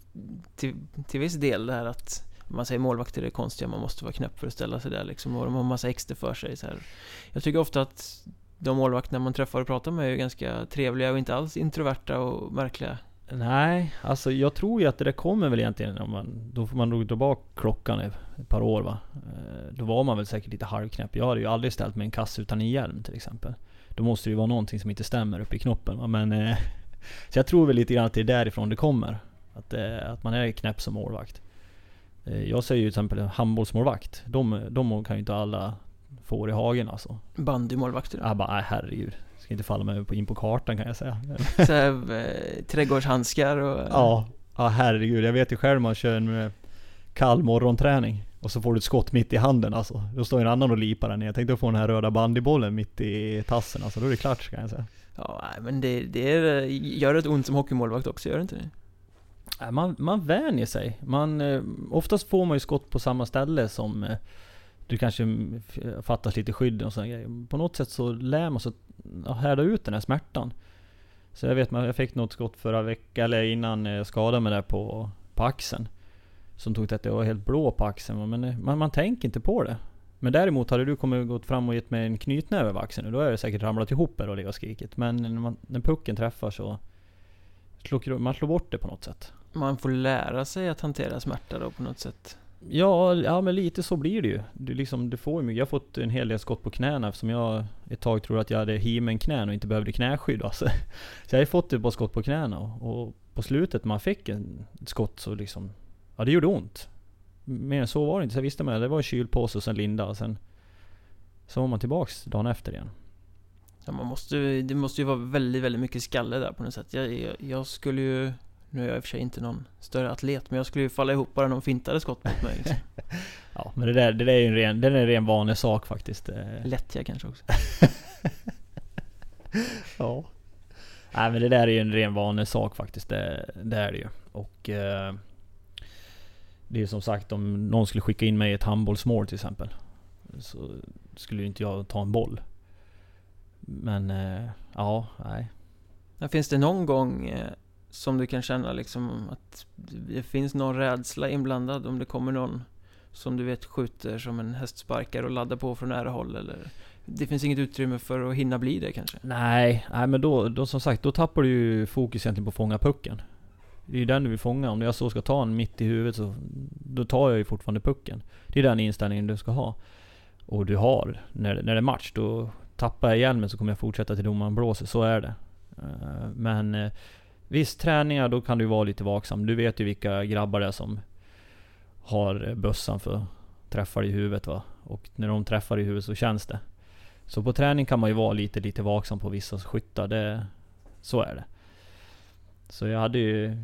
Speaker 1: till, till viss del det här att man säger målvakter är konstiga, man måste vara knäpp för att ställa sig där liksom och de har massa extra för sig så här. Jag tycker ofta att de målvakterna man träffar och pratar med är ganska trevliga och inte alls introverta och märkliga.
Speaker 2: Nej, alltså jag tror ju att det där kommer väl egentligen om man... Då får man nog dra bak klockan ett, par år va. Eh, då var man väl säkert lite halvknäpp. Jag hade ju aldrig ställt mig en kasse utan en hjälm till exempel. Då måste det ju vara någonting som inte stämmer uppe i knoppen. Va? Men, eh, så jag tror väl lite grann att det är därifrån det kommer. Att, eh, att man är knäpp som målvakt. Eh, jag säger ju till exempel handbollsmålvakt. De, de kan ju inte alla få i hagen alltså.
Speaker 1: Bandymålvakter.
Speaker 2: Bara, nej herregud. Ska inte falla mig in på kartan kan jag säga.
Speaker 1: Så här, eh, trädgårdshandskar och...
Speaker 2: Ja, ja herregud. Jag vet ju själv man kör en eh, kall morgonträning. Och så får du ett skott mitt i handen alltså. Då står en annan och lipar den Jag tänkte få den här röda bandybollen mitt i tassen alltså. Då är det klart kan jag säga.
Speaker 1: Ja, men det, det är, gör det ont som hockeymålvakt också, gör det inte det?
Speaker 2: Man, man vänjer sig. Man, eh, oftast får man ju skott på samma ställe som eh, du kanske fattas lite skydd och sådana grejer. På något sätt så lär man sig härda ut den här smärtan. Så jag vet, jag fick något skott förra veckan, eller innan jag skadade mig där på, på axeln. Som tog till att jag var helt blå på axeln. Men eh, man, man tänker inte på det. Men däremot hade du kommit och gått fram och gett mig en knytnäve på axeln nu, då hade jag säkert ramlat ihop här och legat och skrikit. Men när, man, när pucken träffar så slår, man slår bort det på något sätt.
Speaker 1: Man får lära sig att hantera smärta då på något sätt.
Speaker 2: Ja, ja men lite så blir det ju. Du, liksom, du får ju. Jag har fått en hel del skott på knäna eftersom jag ett tag trodde att jag hade himen-knän och inte behövde knäskydd. Alltså. Så jag har ju fått ett par skott på knäna och, och på slutet när man fick en, ett skott så liksom, ja det gjorde ont. Mer än så var det inte. Så jag visste man, det var en kylpåse och sen linda och sen så var man tillbaks dagen efter igen.
Speaker 1: Ja, man måste, det måste ju vara väldigt, väldigt mycket skalle där på något sätt. Jag, jag, jag skulle ju, nu är jag i och för sig inte någon större atlet, men jag skulle ju falla ihop bara någon fintade skott mot mig. Liksom.
Speaker 2: Ja, men det där, det där är ju en ren, det är en ren vanlig sak faktiskt. Eh,
Speaker 1: Lättja kanske också.
Speaker 2: Ja. Nej men det där är ju en ren vanlig sak faktiskt. Det, det är det ju. Och eh, det är ju som sagt om någon skulle skicka in mig i ett handbollsmål till exempel. Så skulle ju inte jag ta en boll. Men eh, ja, nej.
Speaker 1: Finns det någon gång eh, som du kan känna liksom att det finns någon rädsla inblandad om det kommer någon som du vet skjuter som en hästsparkare och laddar på från nära håll eller? Det finns inget utrymme för att hinna bli det kanske?
Speaker 2: Nej, nej men då, då som sagt, då tappar du ju fokus egentligen på att fånga pucken. Det är ju den du vill fånga. Om jag så ska ta en mitt i huvudet så då tar jag ju fortfarande pucken. Det är den inställningen du ska ha. Och du har, när, när det är match, då tappar jag hjälmen så kommer jag fortsätta till domaren blåser. Så är det. Eh, men eh, visst, träningar då kan du vara lite vaksam. Du vet ju vilka grabbar det är som har bössan för träffar i huvudet va. Och när de träffar i huvudet så känns det. Så på träning kan man ju vara lite, lite vaksam på vissa skyttar. Det, så är det. Så jag hade ju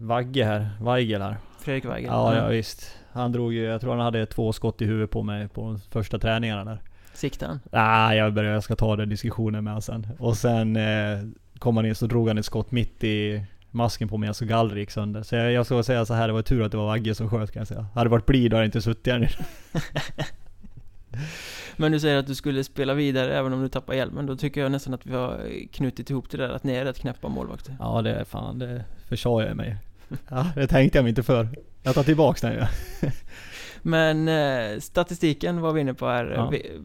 Speaker 2: Vagge här, Weigel här.
Speaker 1: Fredrik Weigel?
Speaker 2: Ja, ja visst. Han drog ju, jag tror han hade två skott i huvudet på mig på de första träningarna där.
Speaker 1: Siktar han?
Speaker 2: Nej, jag började, jag ska ta den diskussionen med honom sen. Och sen eh, kom han in så drog han ett skott mitt i masken på mig så gallret gick sönder. Så jag, jag ska säga så här, det var tur att det var Vagge som sköt kan jag säga. Hade det varit bly då hade jag inte suttit här nu.
Speaker 1: Men du säger att du skulle spela vidare även om du tappar hjälmen. Då tycker jag nästan att vi har knutit ihop det där att ni är rätt knäppa målvakter.
Speaker 2: Ja det är fan, det försade jag mig. Ja, det tänkte jag mig inte för. Jag tar tillbaks den ju.
Speaker 1: Men eh, statistiken var vi inne på här.
Speaker 2: Ja.
Speaker 1: Vi,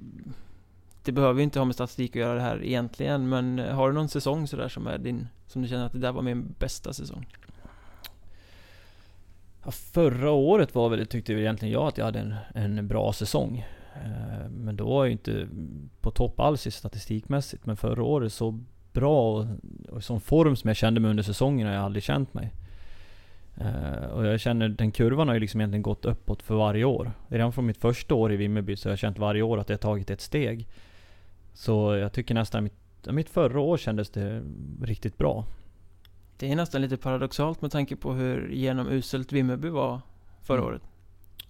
Speaker 1: det behöver ju inte ha med statistik att göra det här egentligen, men har du någon säsong sådär som är din, som du känner att det där var min bästa säsong?
Speaker 2: Ja, förra året var väl, tyckte väl egentligen jag att jag hade en, en bra säsong. Eh, men då var jag ju inte på topp alls i statistikmässigt. Men förra året så bra och, och sån form som jag kände mig under säsongen har jag aldrig känt mig. Eh, och jag känner, den kurvan har ju liksom egentligen gått uppåt för varje år. Redan från mitt första år i Vimmerby så har jag känt varje år att jag tagit ett steg. Så jag tycker nästan mitt, mitt förra år kändes det riktigt bra.
Speaker 1: Det är nästan lite paradoxalt med tanke på hur genomuselt Vimmerby var förra
Speaker 2: Mm.
Speaker 1: året.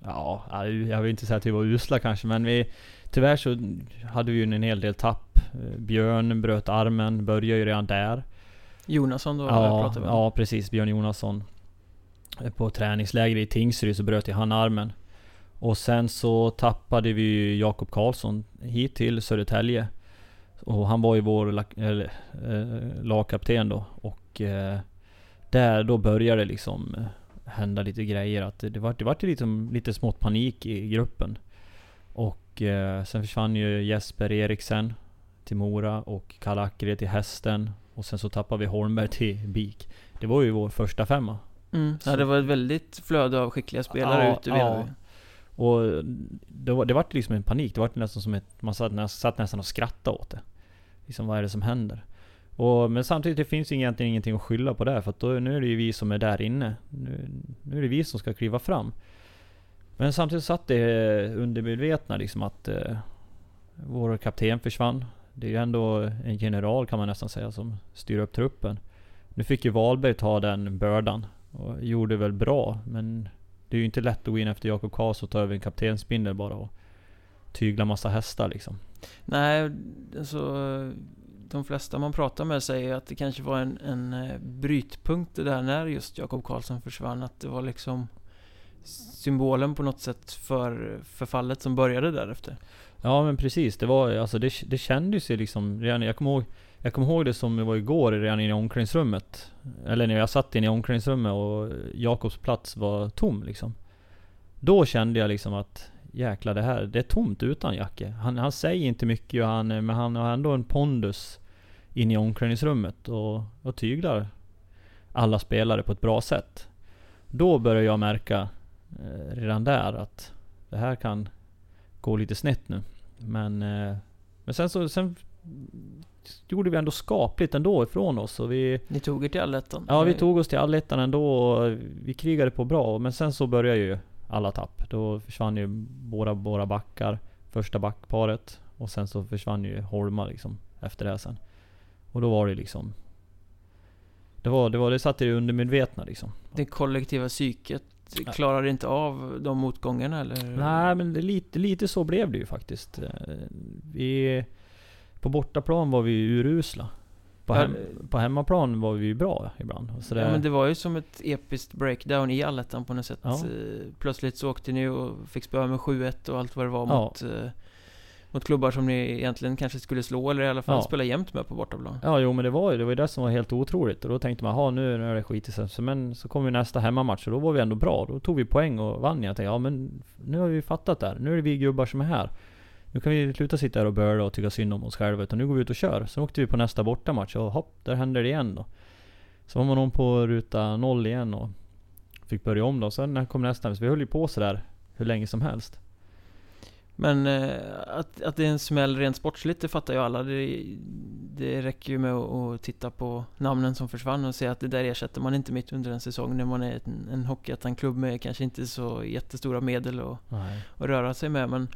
Speaker 2: Ja, jag vill inte säga att vi var usla kanske, men vi... Tyvärr så hade vi ju en hel del tapp. Eh, Björn bröt armen, började ju redan där.
Speaker 1: Jonasson då,
Speaker 2: Ja, ja, precis. Björn Jonasson. Eh, På träningsläger i Tingsryd så bröt ju han armen. Och sen så tappade vi ju Jakob Karlsson hit till Södertälje. Och han var ju vår lak- eller, eh, lagkapten då. Och eh, där då började det liksom eh, hända lite grejer. Att det, det var, det var liksom lite smått panik i gruppen. Och eh, sen försvann ju Jesper Eriksen till Mora och Kalle Ackered till Hästen. Och sen så tappade vi Holmberg till BIK. Det var ju vår första femma.
Speaker 1: Mm. Ja, det var ett väldigt flöde av skickliga spelare
Speaker 2: Ja,
Speaker 1: ute
Speaker 2: ja. Och det var, det var liksom en panik. Det var nästan som ett... Man satt, satt nästan och skrattade åt det. Liksom vad är det som händer? Och, men samtidigt, det finns egentligen ingenting att skylla på där. För att då, nu är det ju vi som är där inne. Nu, nu är det vi som ska kliva fram. Men samtidigt satt det undermedvetna liksom att eh, vår kapten försvann. Det är ju ändå en general kan man nästan säga som styr upp truppen. Nu fick ju Wahlberg ta den bördan. Och gjorde väl bra, men det är ju inte lätt att gå in efter Jakob Karlsson och ta över en kaptensbindel bara och tygla massa hästar liksom.
Speaker 1: Nej, alltså de flesta man pratar med säger att det kanske var en, en eh, brytpunkt det där när just Jakob Karlsson försvann. Att det var liksom symbolen på något sätt för förfallet som började därefter.
Speaker 2: Ja men precis, det var alltså det, det kändes ju liksom redan, jag kommer ihåg jag kommer ihåg det som det var igår redan inne i omklädningsrummet. Eller när jag satt inne i omklädningsrummet och Jakobs plats var tom liksom. Då kände jag liksom att jäklar det här, det är tomt utan Jacke. Han, han säger inte mycket och han, men han har ändå en pondus in i omklädningsrummet och, och tyglar alla spelare på ett bra sätt. Då börjar jag märka eh, redan där att det här kan gå lite snett nu. Men, eh, men sen så sen gjorde vi ändå skapligt ändå ifrån oss. Och vi,
Speaker 1: Ni tog er till allettan?
Speaker 2: Ja, vi tog oss till allettan ändå och vi krigade på bra. Men sen så började ju alla tapp. Då försvann ju våra, våra backar, första backparet. Och sen så försvann ju Holma liksom efter det sen. Och då var det liksom... Det var, det var, det satt i det undermedvetna liksom.
Speaker 1: Det kollektiva psyket klarar inte av de motgångarna eller?
Speaker 2: Nej men lite, lite så blev det ju faktiskt. Vi... På bortaplan var vi urusla. På, hem, på hemmaplan var vi ju bra ibland.
Speaker 1: Så det... Ja men det var ju som ett episkt breakdown i allettan på något sätt. Ja. Eh, plötsligt så åkte ni och fick spöa med 7-1 och allt vad det var ja. mot, eh, mot klubbar som ni egentligen kanske skulle slå eller i alla fall ja. spela jämt med på bortaplan.
Speaker 2: Ja jo men det var ju det, var ju det som var helt otroligt. Och då tänkte man, ha nu, är det skit i sig. Men så kom vi nästa hemmamatch och då var vi ändå bra. Då tog vi poäng och vann. Jag tänkte, ja men nu har vi fattat det här. Nu är det vi gubbar som är här. Nu kan vi sluta sitta här och böla och tycka synd om oss själva. Utan nu går vi ut och kör. Sen åkte vi på nästa bortamatch och hopp, där hände det igen då. Så var man om på ruta noll igen och fick börja om då. Sen kom nästa, så vi höll ju på sådär hur länge som helst.
Speaker 1: Men eh, att, att det är en smäll rent sportsligt, det fattar ju alla. Det, det räcker ju med att, titta på namnen som försvann och se att det där ersätter man inte mitt under en säsong när man är en, en hockeyettan-klubb med kanske inte så jättestora medel att, att röra sig med. Men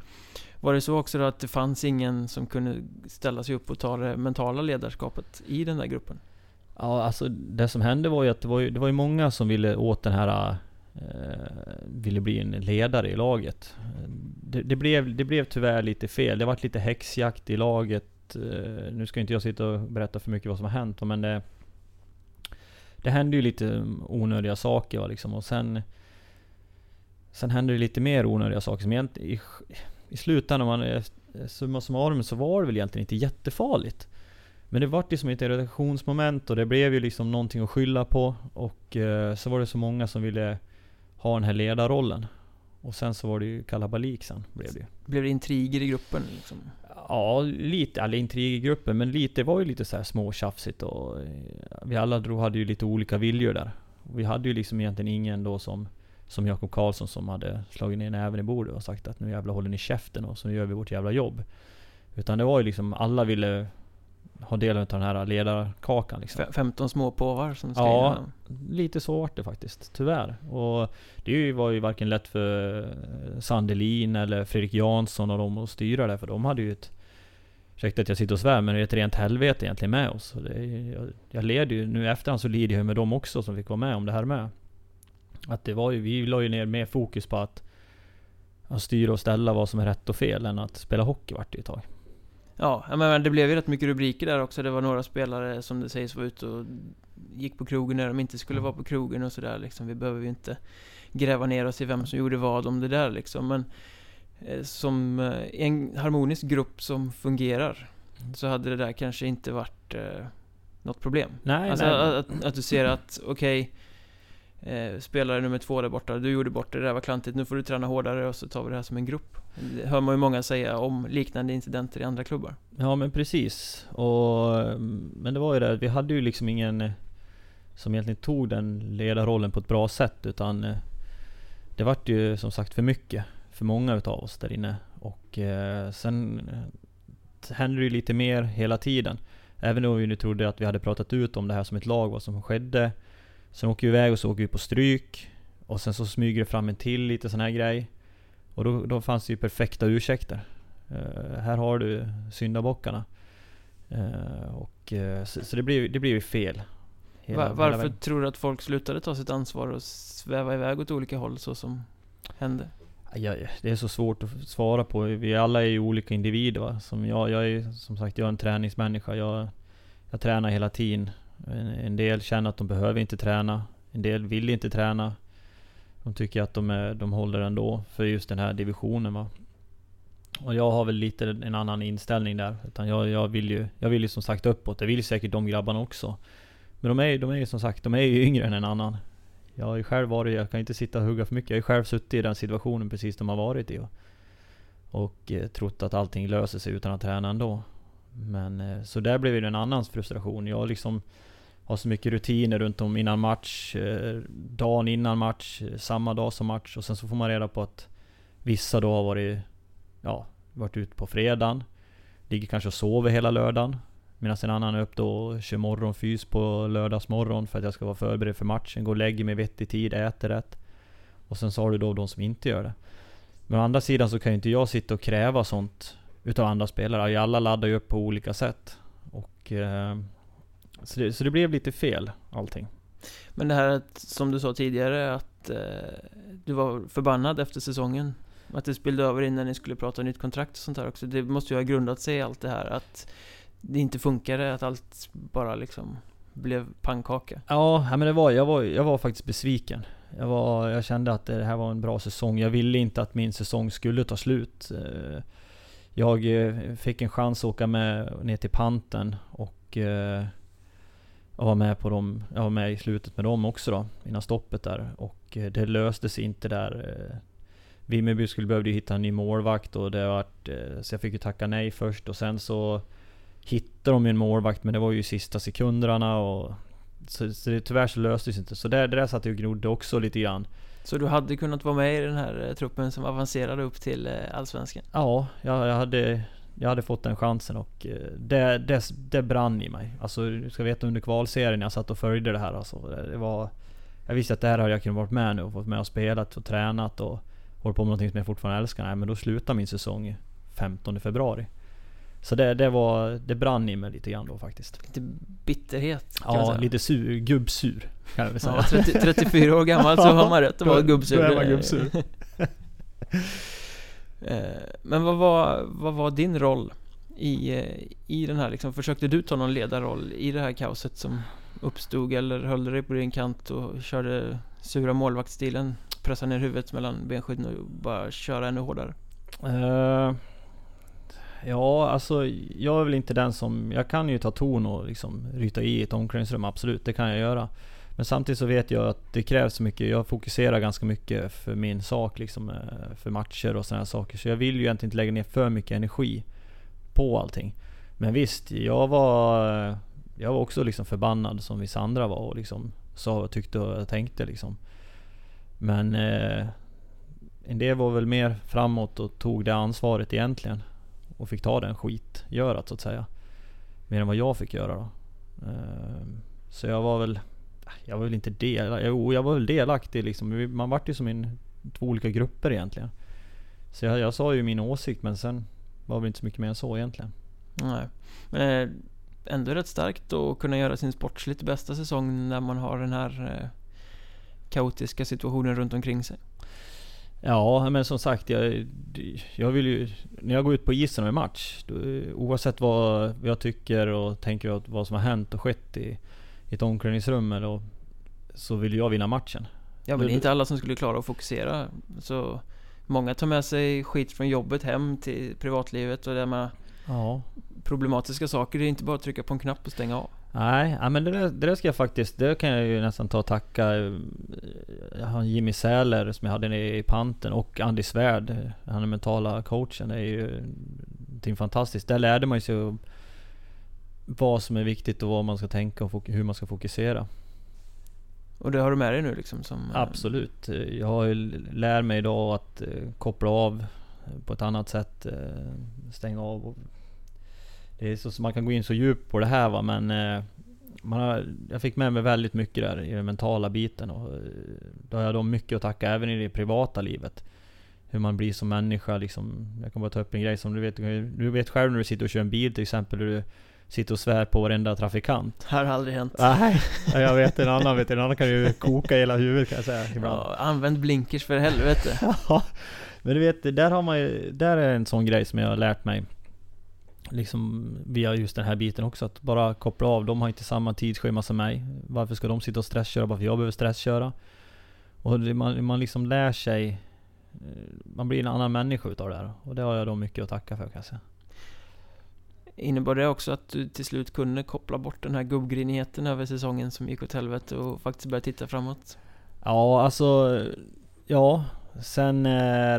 Speaker 1: var det så också då att det fanns ingen som kunde ställa sig upp och ta det mentala ledarskapet i den där gruppen?
Speaker 2: Ja, alltså det som hände var ju att det var ju, det var ju många som ville åt den här Eh, ville bli en ledare i laget. Det, det, blev, det blev tyvärr lite fel. Det vart lite häxjakt i laget. Eh, nu ska inte jag sitta och berätta för mycket vad som har hänt, men det... Det hände ju lite onödiga saker liksom, och sen... Sen hände det lite mer onödiga saker som egentligen i slutändan, man summa summarum, så var det väl egentligen inte jättefarligt. Men det vart liksom ett irritationsmoment och det blev ju liksom någonting att skylla på. Och eh, så var det så många som ville ha den här ledarrollen. Och sen så var det ju kalabalik sen, blev det
Speaker 1: Blev det intriger i gruppen liksom?
Speaker 2: Ja, lite, eller intriger i gruppen, men lite, det var ju lite så här småtjafsigt och... Eh, vi alla drog, hade ju lite olika viljor där. Och vi hade ju liksom egentligen ingen då som som Jakob Karlsson som hade slagit ner näven i bordet och sagt att nu jävlar håller ni käften och så gör vi vårt jävla jobb. Utan det var ju liksom, alla ville ha del av den här ledarkakan liksom.
Speaker 1: 15 små påvar som
Speaker 2: ska Ja, lite så vart det faktiskt, tyvärr. Och det var ju varken lätt för Sandelin eller Fredrik Jansson och dem att styra det, för de hade ju ett Ursäkta att jag sitter och svär, men det är ett rent helvete egentligen med oss. Det, jag, jag leder ju, nu efterhand så lider jag med dem också som fick vara med om det här med. Att det var ju, vi la ju ner mer fokus på att, att styra och ställa vad som är rätt och fel än att spela hockey vart det ett tag.
Speaker 1: Ja, men det blev ju rätt mycket rubriker där också. Det var några spelare som det sägs var ute och gick på krogen när de inte skulle mm. vara på krogen och sådär liksom. Vi behöver ju inte gräva ner oss i vem som gjorde vad om det där liksom. Men eh, som eh, en harmonisk grupp som fungerar mm. så hade det där kanske inte varit eh, något problem.
Speaker 2: Nej,
Speaker 1: alltså
Speaker 2: nej.
Speaker 1: Att, att, du ser att, okej okay, eh, spelare nummer två där borta, du gjorde bort det, det där var klantigt, nu får du träna hårdare och så tar vi det här som en grupp. Det hör man ju många säga om liknande incidenter i andra klubbar.
Speaker 2: Ja men precis. Och, men det var ju det, vi hade ju liksom ingen eh, som egentligen tog den ledarrollen på ett bra sätt utan eh, det vart ju som sagt för mycket. för många utav oss där inne. Och eh, sen eh, händer det ju lite mer hela tiden. Även om vi nu trodde att vi hade pratat ut om det här som ett lag, vad som skedde. Sen åker vi iväg och så åker vi på stryk. Och sen så smyger det fram en till lite sån här grej. Och då, då fanns det ju perfekta ursäkter. Uh, här har du syndabockarna. Uh, och, uh, så, så, det blir det blir ju fel.
Speaker 1: Hela, Var, varför hela tror du att folk slutade ta sitt ansvar och sväva iväg åt olika håll så som hände?
Speaker 2: Ja, det är så svårt att svara på. Vi alla är ju olika individer. Va? Som jag, jag är som sagt jag är en träningsmänniska. Jag, jag tränar hela tiden. En, en del känner att de behöver inte träna. En del vill inte träna. De tycker att de, är, de håller ändå för just den här divisionen. Va? Och jag har väl lite en annan inställning där. Utan jag, jag, vill ju, jag vill ju som sagt uppåt. Det vill säkert de grabbarna också. Men de är, de är ju som sagt, de är ju yngre än en annan. Jag har ju själv varit, jag kan inte sitta och hugga för mycket. Jag har ju själv suttit i den situationen precis de har varit i. Och, och eh, trott att allting löser sig utan att träna ändå. Men eh, så där blev det en annans frustration. Jag liksom har så mycket rutiner runt om innan match, eh, dagen innan match, eh, samma dag som match. Och sen så får man reda på att vissa då har varit, ja, varit ute på fredagen. Ligger kanske och sover hela lördagen. Medan en annan är upp då och kör morgonfys på lördagsmorgon för att jag ska vara förberedd för matchen. Går och lägger mig vettig tid, äter rätt. Och sen så har du då de som inte gör det. Men å andra sidan så kan ju inte jag sitta och kräva sånt utav andra spelare. Alla laddar ju upp på olika sätt. Och, eh, så, det, så det blev lite fel allting.
Speaker 1: Men det här att, som du sa tidigare att eh, du var förbannad efter säsongen. Att det spillde över innan ni skulle prata nytt kontrakt och sånt där också. Det måste ju ha grundat sig i allt det här att det inte funkade, att allt bara liksom blev pannkaka.
Speaker 2: Ja, men det var, jag var, jag var faktiskt besviken. Jag, var, jag kände att det här var en bra säsong. Jag ville inte att min säsong skulle ta slut. Eh, jag eh, fick en chans att åka med ner till Panten och eh, jag var med på dem, jag var med i slutet med dem också då, innan stoppet där. Och det löste sig inte där. Vimmerby skulle behövde hitta en ny målvakt och det vart, så jag fick ju tacka nej först och sen så hittade de ju en målvakt men det var ju sista sekunderna och så, så det, tyvärr så löstes det inte. Så där, där satt jag och grodde också lite grann.
Speaker 1: Så du hade kunnat vara med i den här eh, truppen som avancerade upp till eh, Allsvenskan?
Speaker 2: Ja, jag, jag, hade, jag hade fått den chansen och eh, det, det, det brann i mig. Alltså du ska veta under kvalserien, jag satt och följde det här alltså. Det var, jag visste att där hade jag kunnat vara med nu och fått med och spelat och tränat och hållit på med någonting som jag fortfarande älskar. Nej men då slutar min säsong 15 februari. Så det, det var, det brann i mig lite grann då faktiskt.
Speaker 1: Lite bitterhet
Speaker 2: kan Ja, lite sur, gubbsur kan jag väl säga. Ja,
Speaker 1: 30, 34 år gammal så har man rätt att vara gubbsur. Då
Speaker 2: är man gubbsur.
Speaker 1: Eh, men vad var, vad var din roll i, eh, i den här liksom, försökte du ta någon ledarroll i det här kaoset som uppstod eller höll du dig på din kant och körde sura målvaktsstilen? Pressa ner huvudet mellan benskydden och bara köra ännu hårdare?
Speaker 2: Uh, Ja, alltså jag är väl inte den som... Jag kan ju ta ton och liksom ryta i ett omklädningsrum, absolut. Det kan jag göra. Men samtidigt så vet jag att det krävs så mycket. Jag fokuserar ganska mycket för min sak, liksom, eh, för matcher och sådana saker. Så jag vill ju egentligen inte lägga ner för mycket energi på allting. Men visst, jag var... Eh, jag var också liksom förbannad som vissa andra var och liksom sa vad jag tyckte och tänkte liksom. Men... Eh, en del var väl mer framåt och tog det ansvaret egentligen och fick ta den skitgörat så att säga. Mer än vad jag fick göra då. Eh, så jag var väl... Jag var väl inte delaktig. Jo, jag var väl delaktig liksom. Man vart ju som i två olika grupper egentligen. Så jag, jag sa ju min åsikt men sen var det inte så mycket mer än så egentligen.
Speaker 1: Nej. Men eh, ändå rätt starkt att kunna göra sin sportsligt bästa säsong när man har den här eh, kaotiska situationen runt omkring sig.
Speaker 2: Ja, men som sagt, jag, jag vill ju... När jag går ut på isen och är match, då, oavsett vad jag tycker och tänker vad som har hänt och skett i, i ett omklädningsrum, eller, så vill jag vinna matchen.
Speaker 1: Ja, men det är inte alla som skulle klara att fokusera. Så många tar med sig skit från jobbet hem till privatlivet och det med ja. problematiska saker. Det är inte bara att trycka på en knapp och stänga av.
Speaker 2: Nej, ja, men det där, det där ska jag faktiskt, det kan jag ju nästan ta och tacka har Jimmy Säler som jag hade i Panten och Andy Svärd, han är mentala coachen, det är ju någonting fantastiskt. Där lärde man sig vad som är viktigt och vad man ska tänka och hur man ska fokusera.
Speaker 1: Och det har du med dig nu liksom? Som, eh,
Speaker 2: Absolut. Jag har ju lärt mig idag att eh, koppla av på ett annat sätt. eh, Stänga av. Det är så, så man kan gå in så djupt på det här va, men eh, man har, jag fick med mig väldigt mycket där i den mentala biten. Och eh, då har jag då mycket att tacka även i det privata livet. Hur man blir som människa liksom. Jag kan bara ta upp en grej som du vet. Du vet själv när du sitter och kör en bil till exempel. Hur du sitter och svär på varenda trafikant.
Speaker 1: Här har aldrig hänt.
Speaker 2: Nej, jag vet en annan vet En annan kan ju koka hela huvudet kan jag säga ibland.
Speaker 1: Ja, använd blinkers för helvete.
Speaker 2: Ja, men du vet, där har man ju, där är en sån grej som jag har lärt mig. Liksom via just den här biten också, att bara koppla av. De har inte samma tidsschema som mig. Varför ska de sitta och stressköra bara för jag behöver stressköra? Och det, man, man liksom lär sig, eh, man blir en annan människa utav det här. Och det har jag då mycket att tacka för kan jag säga.
Speaker 1: Innebar det också att du till slut kunde koppla bort den här gubbgrinigheten över säsongen som gick åt helvete och faktiskt börja titta framåt?
Speaker 2: Ja, alltså, ja. Sen när,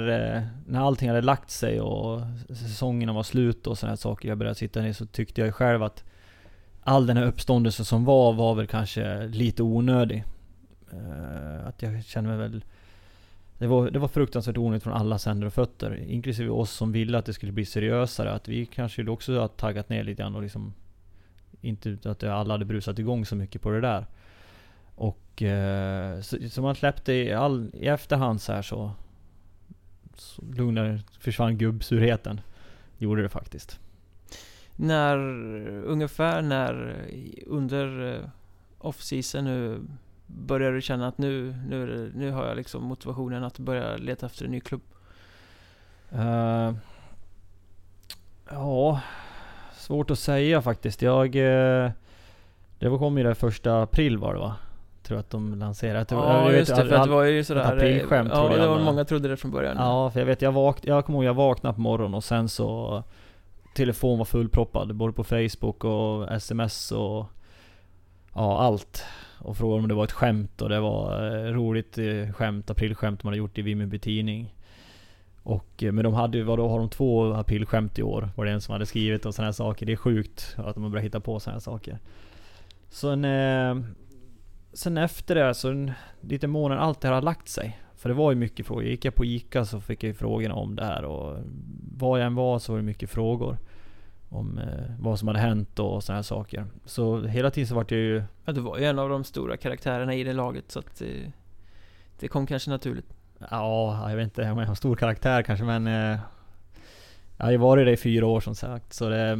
Speaker 2: när allting hade lagt sig och säsongerna var slut och sådana saker, jag började sitta ner så tyckte jag ju själv att all den här uppståndelsen som var, var väl kanske lite onödig. Eh, att jag kände mig väl... Det var, det var fruktansvärt onödigt från alla händer och fötter, inklusive oss som ville att det skulle bli seriösare. Att vi kanske också har taggat ner lite grann och liksom... Inte att alla hade brusat igång så mycket på det där. Och eh, så, så man släppte i, all, i efterhand så här så, så lugnare försvann gubbsurheten. Gjorde det faktiskt.
Speaker 1: När, ungefär när under eh, off-season nu börjar du känna att nu, nu, nu har jag liksom motivationen att börja leta efter en ny klubb?
Speaker 2: Eh, ja, svårt att säga faktiskt. Jag... eh, Det var- kom ju det första april var det va? Tror att de lanserade. Jag jag
Speaker 1: Ja
Speaker 2: vet-
Speaker 1: just det, för att det var ju sådär...
Speaker 2: aprilskämt
Speaker 1: Ja,
Speaker 2: trodde jag med.
Speaker 1: många trodde det från början.
Speaker 2: Ja, för jag vet, jag, vak jag kommer ihåg jag vaknade på morgonen och sen så Telefon var fullproppad, både på Facebook och sms och Ja, allt. Och frågade om det var ett skämt och det var eh, roligt eh, skämt, aprilskämt man hade gjort i Vimmerby Tidning. Och, eh, men de hade ju, vadå, har de två aprilskämt i år? Var det en som hade skrivit och sådana här saker. Det är sjukt att de har börjat hitta på sådana här saker. Sen, sen efter det, så en, lite månader, allt det här har lagt sig. För det var ju mycket frågor. Gick jag på ICA så fick jag ju frågorna om det här och var jag än var så var det mycket frågor. Om eh, vad som hade hänt och sådana här saker. Så hela tiden så vart jag ju...
Speaker 1: Ja, du var ju en av de stora karaktärerna i det laget så att eh, det kom kanske naturligt.
Speaker 2: Ja, jag vet inte om jag har stor karaktär kanske men... Eh, jag har ju varit det i fyra år som sagt. Så det...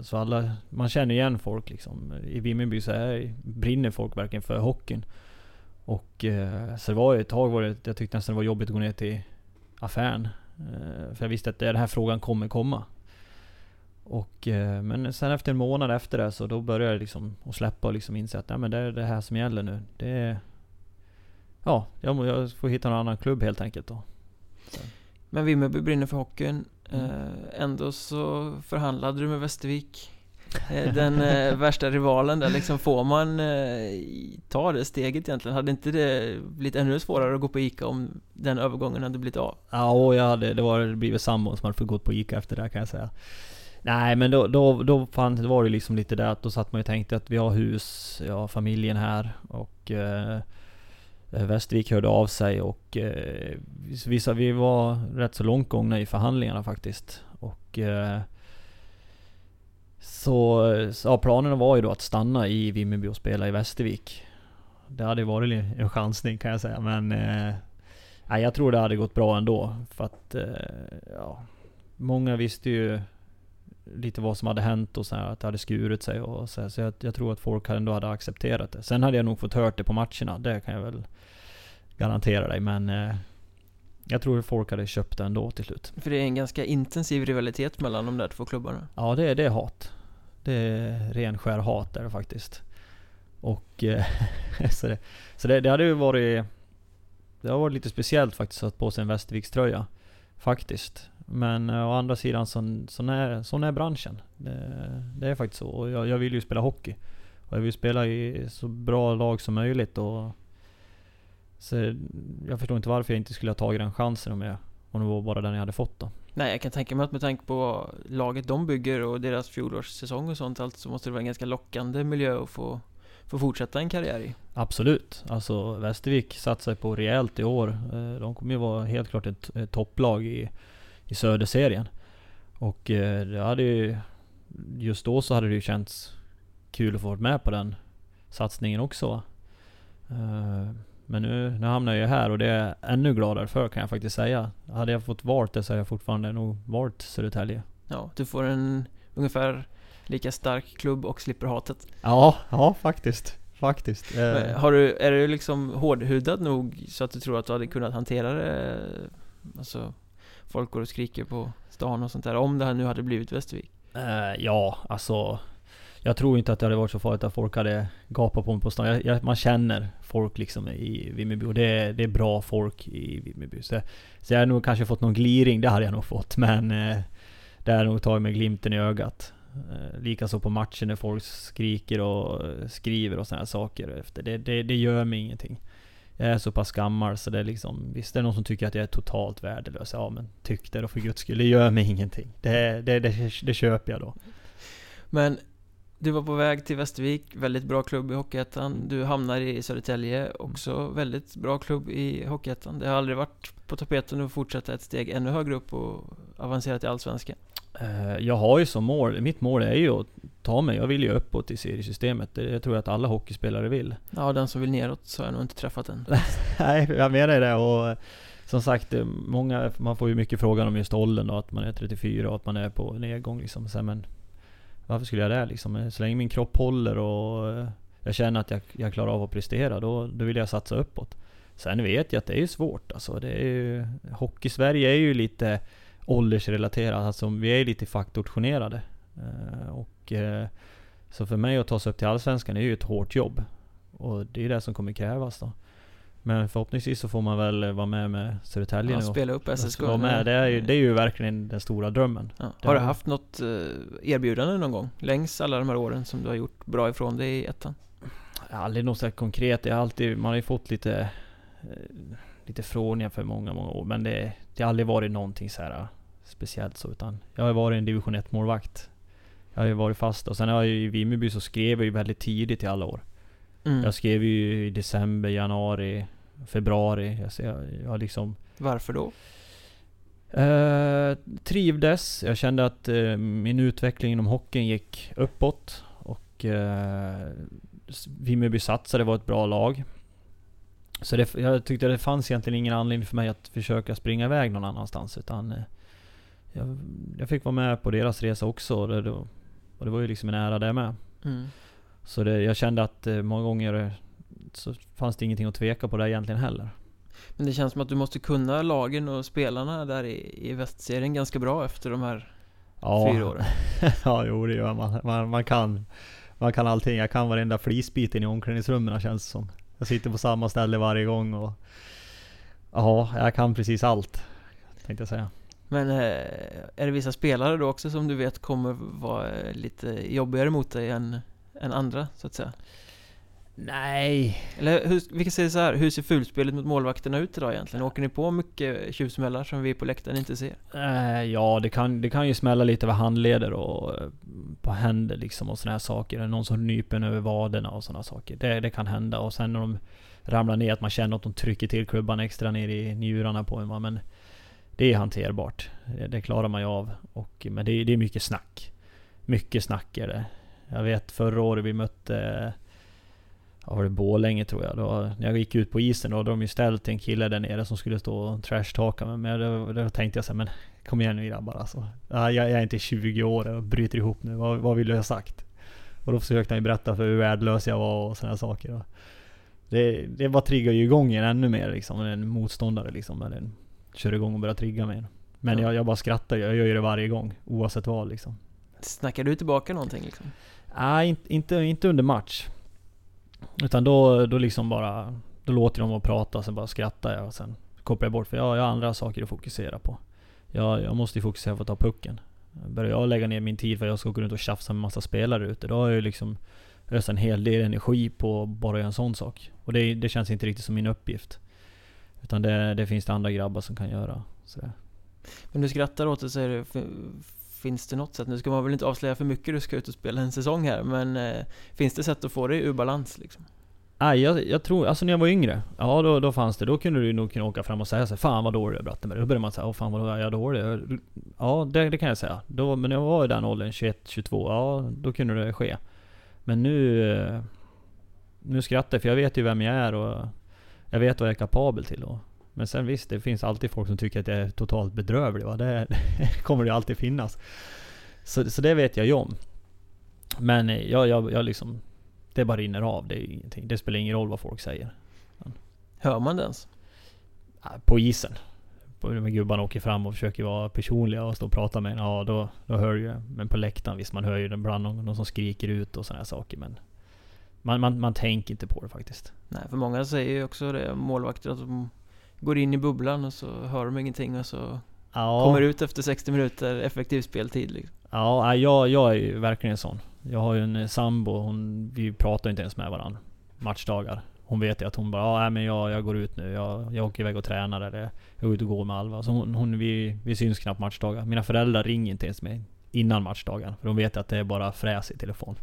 Speaker 2: Så alla... Man känner igen folk liksom. I Vimmerby så är, brinner folk verkligen för hockeyn. Och eh, så det var ju ett tag var det, jag tyckte nästan det var jobbigt att gå ner till affären. Eh, för jag visste att den här frågan kommer komma. Och, eh, men sen efter en månad efter det så då började jag liksom att släppa och liksom inse att nej, men det är det här som gäller nu. Det är... Ja, jag, jag får hitta någon annan klubb helt enkelt då.
Speaker 1: Men Vimmerby brinner för hockeyn.
Speaker 2: Mm.
Speaker 1: Eh, ändå så förhandlade du med Västervik. Eh, den värsta rivalen där liksom, får man ta det steget egentligen? Hade inte det blivit ännu svårare att gå på ICA om den övergången hade blivit av?
Speaker 2: Ja, och jag hade, det var det blivit sambon som hade fått gå på Ica efter det här kan jag säga. Nej men då, då, då, fan, det var det liksom lite där att då satt man ju och tänkte att vi har hus, jag har familjen här och eh, Västervik hörde av sig och eh, vissa, vi var rätt så långt gångna i förhandlingarna faktiskt. Och eh, så, så ja, planerna var ju då att stanna i Vimmerby och spela i Västervik. Det hade varit en chansning kan jag säga men eh, Nej, jag tror det hade gått bra ändå. För att, eh, ja, många visste ju lite vad som hade hänt och så här, att det hade skurit sig och så, här, så jag, jag tror att folk ändå hade accepterat det. Sen hade jag nog fått hört det på matcherna, det kan jag väl garantera dig. Men eh, jag tror att folk hade köpt det ändå till slut.
Speaker 1: För det är en ganska intensiv rivalitet mellan de där två klubbarna.
Speaker 2: Ja, det, är- det är hat. Det är ren skär hat är det faktiskt. Och eh, så, det, så det, det hade ju varit Det har varit lite speciellt faktiskt att ha på sig en Västervikströja. Faktiskt. Men eh, å andra sidan sån, sån, är, sån är branschen. Det, det är faktiskt så. Och jag, jag vill ju spela hockey. Och jag vill spela i så bra lag som möjligt och så jag förstår inte varför jag inte skulle ha tagit den chansen om jag om det var bara den jag hade fått då.
Speaker 1: Nej, jag kan tänka mig att med tanke på laget de bygger och deras fjolårssäsong och sånt allt så måste det vara en ganska lockande miljö att få, få fortsätta en karriär i.
Speaker 2: Absolut. Alltså Västervik satsar på rejält i år. Eh, de kommer ju vara helt klart ett, ett topplag i, i Söderserien. Och eh, det hade ju, just då så hade det ju känts kul att få vara med på den satsningen också. Eh, men nu, nu hamnar jag här och det är jag ännu gladare för kan jag faktiskt säga. Hade jag fått valt det så hade jag fortfarande nog valt Södertälje.
Speaker 1: Ja, du får en ungefär lika stark klubb och slipper hatet.
Speaker 2: Ja, ja faktiskt. Faktiskt.
Speaker 1: Men Har du, är du liksom hårdhudad nog så att du tror att du hade kunnat hantera det? Alltså, folk går och skriker på stan och sånt där. Om det här nu hade blivit Västervik?
Speaker 2: Uh, ja, alltså. Jag tror inte att det hade varit så farligt att folk hade gapat på mig på stan. Jag, jag, man känner folk liksom i Vimmerby och det är, det är bra folk i Vimmerby. Så, så jag hade nog kanske fått någon gliring, det hade jag nog fått. Men eh, det hade nog tagit med glimten i ögat. Eh, Likaså på matchen när folk skriker och eh, skriver och sådana saker efter. Det, det, det gör mig ingenting. Jag är så pass gammal så det är liksom, visst det är någon som tycker att jag är totalt värdelös. Ja men tyck det då för guds skull. Det gör mig ingenting. Det, det, det, det köper jag då.
Speaker 1: Men du var på väg till Västervik, väldigt bra klubb i Hockeyettan. Du hamnar i Södertälje, också väldigt bra klubb i Hockeyettan. Det har aldrig varit på tapeten att fortsätta ett steg ännu högre upp och avancera till Allsvenskan.
Speaker 2: Eh, Jag har ju som mål, mitt mål är ju att ta mig, jag vill ju uppåt i seriesystemet. Det jag tror jag att alla hockeyspelare vill.
Speaker 1: Ja, den som vill neråt så har jag nog inte träffat än.
Speaker 2: Nej, jag menar det och eh, som sagt, eh, många, man får ju mycket frågan om just åldern och att man är 34 och att man är på nedgång liksom. Så, men varför skulle jag det liksom? Så länge min kropp håller och jag känner att jag, jag klarar av att prestera, då, då vill jag satsa uppåt. Sen vet jag att det är ju svårt alltså. Det är ju, Hockey-Sverige är ju lite åldersrelaterat, alltså vi är lite faktortionerade. Eh, och eh, så för mig att ta sig upp till Allsvenskan är ju ett hårt jobb. Och det är det som kommer krävas då. Men förhoppningsvis så får man väl vara med med Södertälje
Speaker 1: Ja,
Speaker 2: nu
Speaker 1: spela upp SSK.
Speaker 2: vara med. Det är, ju, det är ju verkligen den stora drömmen.
Speaker 1: Ja. Har du haft något eh, erbjudande någon gång? Längs alla de här åren som du har gjort bra ifrån dig i ettan?
Speaker 2: Jag har aldrig något så konkret. Jag har alltid, man har ju fått lite, lite frågor för många, många år. Men det, det har aldrig varit någonting så här speciellt så. Utan jag har varit en division 1 målvakt. Jag har ju varit fast och sen har jag ju i Vimmerby så skrev jag ju väldigt tidigt i alla år.
Speaker 1: Mm.
Speaker 2: Jag skrev ju i december, januari, februari. Jag, jag, jag liksom
Speaker 1: Varför då?
Speaker 2: Eh, trivdes. Jag kände att eh, min utveckling inom hockeyn gick uppåt. Och eh, Vimmerby satsade var ett bra lag. Så det, jag tyckte det fanns egentligen ingen anledning för mig att försöka springa iväg någon annanstans. Utan eh, jag, jag fick vara med på deras resa också. Och det, och det var ju liksom en ära det med.
Speaker 1: Mm.
Speaker 2: Så det, jag kände att eh, många gånger eh, så fanns det ingenting att tveka på där egentligen heller.
Speaker 1: Men det känns som att du måste kunna lagen och spelarna där i, i västserien ganska bra efter de här
Speaker 2: Ja,
Speaker 1: fyra åren.
Speaker 2: ja, jo det gör man. man. Man kan, man kan allting. Jag kan varenda flisbiten i omklädningsrummen känns det som. Jag sitter på samma ställe varje gång och... Ja, jag kan precis allt. Tänkte jag säga.
Speaker 1: Men eh, är det vissa spelare då också som du vet kommer vara eh, lite jobbigare mot dig än, än andra, så att säga?
Speaker 2: Nej.
Speaker 1: Eller hur, vi kan säga så här, hur ser fulspelet mot målvakterna ut idag egentligen? Åker ni på mycket tjuvsmällar som vi på läktaren inte ser?
Speaker 2: Eh, ja, det kan, det kan ju smälla lite över handleder och på händer liksom och såna här saker. Någon som nyper över vaderna och såna saker. Det, det kan hända. Och sen när de ramlar ner, att man känner att de trycker till klubban extra ner i njurarna på en. Men det är hanterbart. Det, klarar man ju av. Och, men det, är- det är mycket snack. Mycket snack är det. Jag vet förra året vi mötte Ja, var det Borlänge tror jag. Då, när jag gick ut på isen då hade de ju ställt en kille där nere som skulle stå och trashtalka mig. Men då, då tänkte jag så här, men kom igen nu grabbar alltså. Jag, jag är inte 20 år och bryter ihop nu. Vad, vad vill du ha sagt? Och då försökte han ju berätta för hur värdelös jag var och sådana saker. Det, det bara triggar ju igång en ännu mer liksom. En motståndare liksom. Eller en, kör igång och börjar trigga mig. Men
Speaker 1: Ja.
Speaker 2: jag, jag bara skrattar. Jag gör ju det varje gång. Oavsett vad liksom.
Speaker 1: Snackar du tillbaka någonting liksom?
Speaker 2: Nej, inte, inte, inte under match. Utan då, då liksom bara... Då låter de att prata, sen bara skrattar jag och sen kopplar jag bort. För jag, jag har andra saker att fokusera på. Jag, jag måste ju fokusera på att ta pucken. Börjar jag lägga ner min tid för att jag ska gå runt och tjafsa med massa spelare ute, då har jag ju liksom öst en hel del energi på bara göra en sån sak. Och det, det känns inte riktigt som min uppgift. Utan det, det finns det andra grabbar som kan göra. Sådär.
Speaker 1: Men du skrattar åt det, säger du, för, finns det något sätt, nu ska man väl inte avslöja för mycket, du ska ut och spela en säsong här, men eh, finns det sätt att få det ur balans liksom?
Speaker 2: Nej, jag, jag tror, alltså när jag var yngre, ja då, då fanns det, då kunde du nog kunna åka fram och säga så här, Fan vad dålig jag är Brattenberg. Då började man säga, åh fan vad är jag dålig? Ja, det, det kan jag säga. Då, men när jag var i den åldern, 21, 22, ja då kunde det ske. Men nu, eh, nu skrattar jag för jag vet ju vem jag är och jag vet vad jag är kapabel till. Och, men sen visst, det finns alltid folk som tycker att jag är totalt bedrövlig. Va? Det, det kommer det alltid finnas. Så, så det vet jag ju om. Men jag, jag, jag liksom, det bara rinner av. Det, är ingenting. det spelar ingen roll vad folk säger.
Speaker 1: Hör man det ens?
Speaker 2: På isen. När gubbarna åker fram och försöker vara personliga och stå och prata med en. Ja, då, då hör ju det. Men på läktaren, visst man hör ju ibland någon, någon som skriker ut och sådana saker. Men man, man, man tänker inte på det faktiskt.
Speaker 1: Nej, för många säger ju också det, målvakter, att de går in i bubblan och så hör de ingenting och så ja. kommer ut efter 60 minuter effektiv speltid. Liksom.
Speaker 2: Ja, jag, jag är ju verkligen sån. Jag har ju en sambo, hon, vi pratar inte ens med varandra matchdagar. Hon vet ju att hon bara, ja men jag, jag går ut nu, jag, jag åker iväg och tränar eller jag går ut och går med Alva. Så hon, hon vi, vi syns knappt matchdagar. Mina föräldrar ringer inte ens mig innan matchdagen. För de vet att det är bara fräs i telefon.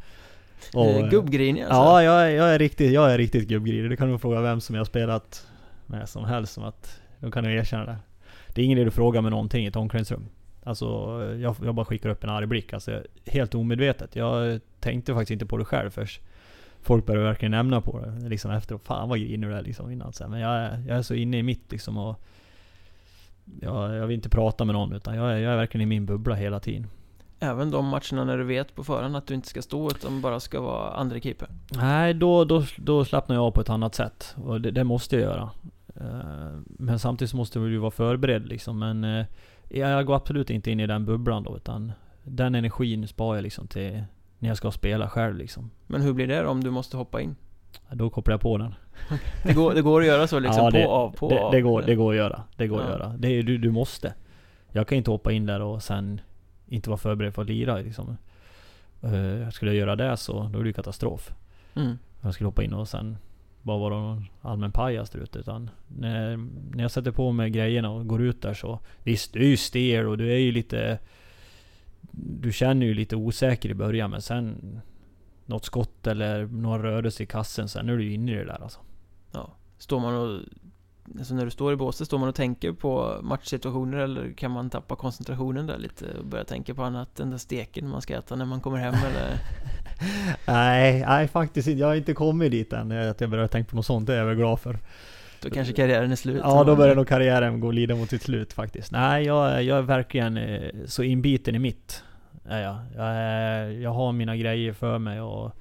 Speaker 1: Och, gubbgrinig alltså?
Speaker 2: Ja, jag är, jag är riktigt, jag är riktigt gubbgrinig. Det kan du fråga vem som jag har spelat med som helst. Som att, de kan nog erkänna det. Det är ingen idé du frågar med någonting i ett omklädningsrum. Alltså, jag, jag bara skickar upp en arg blick. Alltså, helt omedvetet. Jag tänkte faktiskt inte på det själv först. Folk började verkligen nämna på det liksom efteråt. Fan vad grinig du är liksom innan. Så, men jag är, jag är så inne i mitt liksom och... Jag, jag vill inte prata med någon utan jag är, jag är verkligen i min bubbla hela tiden.
Speaker 1: Även de matcherna när du vet på förhand att du inte ska stå utan bara ska vara andra keeper?
Speaker 2: Nej, då, då, då slappnar jag av på ett annat sätt. Och det, det måste jag göra. Eh, men samtidigt måste du vara förberedd liksom. Men eh, jag går absolut inte in i den bubblan då, utan den energin sparar jag liksom till när jag ska spela själv liksom.
Speaker 1: Men hur blir det då om du måste hoppa in?
Speaker 2: Då kopplar jag på den.
Speaker 1: det, går, det går att göra så liksom? Ja, det, på, av, på,
Speaker 2: det,
Speaker 1: av?
Speaker 2: Det går, det går att göra. Det går ja. att göra. Det du, du måste. Jag kan inte hoppa in där och sen inte vara förberedd för att lira liksom. Uh, skulle jag göra det så, då är det ju katastrof. Mm. Jag skulle hoppa in och sen bara vara någon allmän pajas där ute. Utan när, när jag sätter på mig grejerna och går ut där så... Visst, du är ju stel och du är ju lite... Du känner ju lite osäker i början men sen... Något skott eller några rörelser i kassen, sen är du ju inne i det där alltså.
Speaker 1: Ja. Står man och Alltså när du står i båset, står man och tänker på matchsituationer eller kan man tappa koncentrationen där lite och börja tänka på annat än den steken man ska äta när man kommer hem eller?
Speaker 2: nej, nej faktiskt inte. Jag har inte kommit dit än att jag börjar tänka på något sånt. Det är jag väl glad för.
Speaker 1: Då kanske karriären är slut?
Speaker 2: Ja, då börjar nog karriären gå lida mot sitt slut faktiskt. Nej, jag, jag är verkligen eh, så inbiten i mitt. Ja, ja. Jag, jag har mina grejer för mig och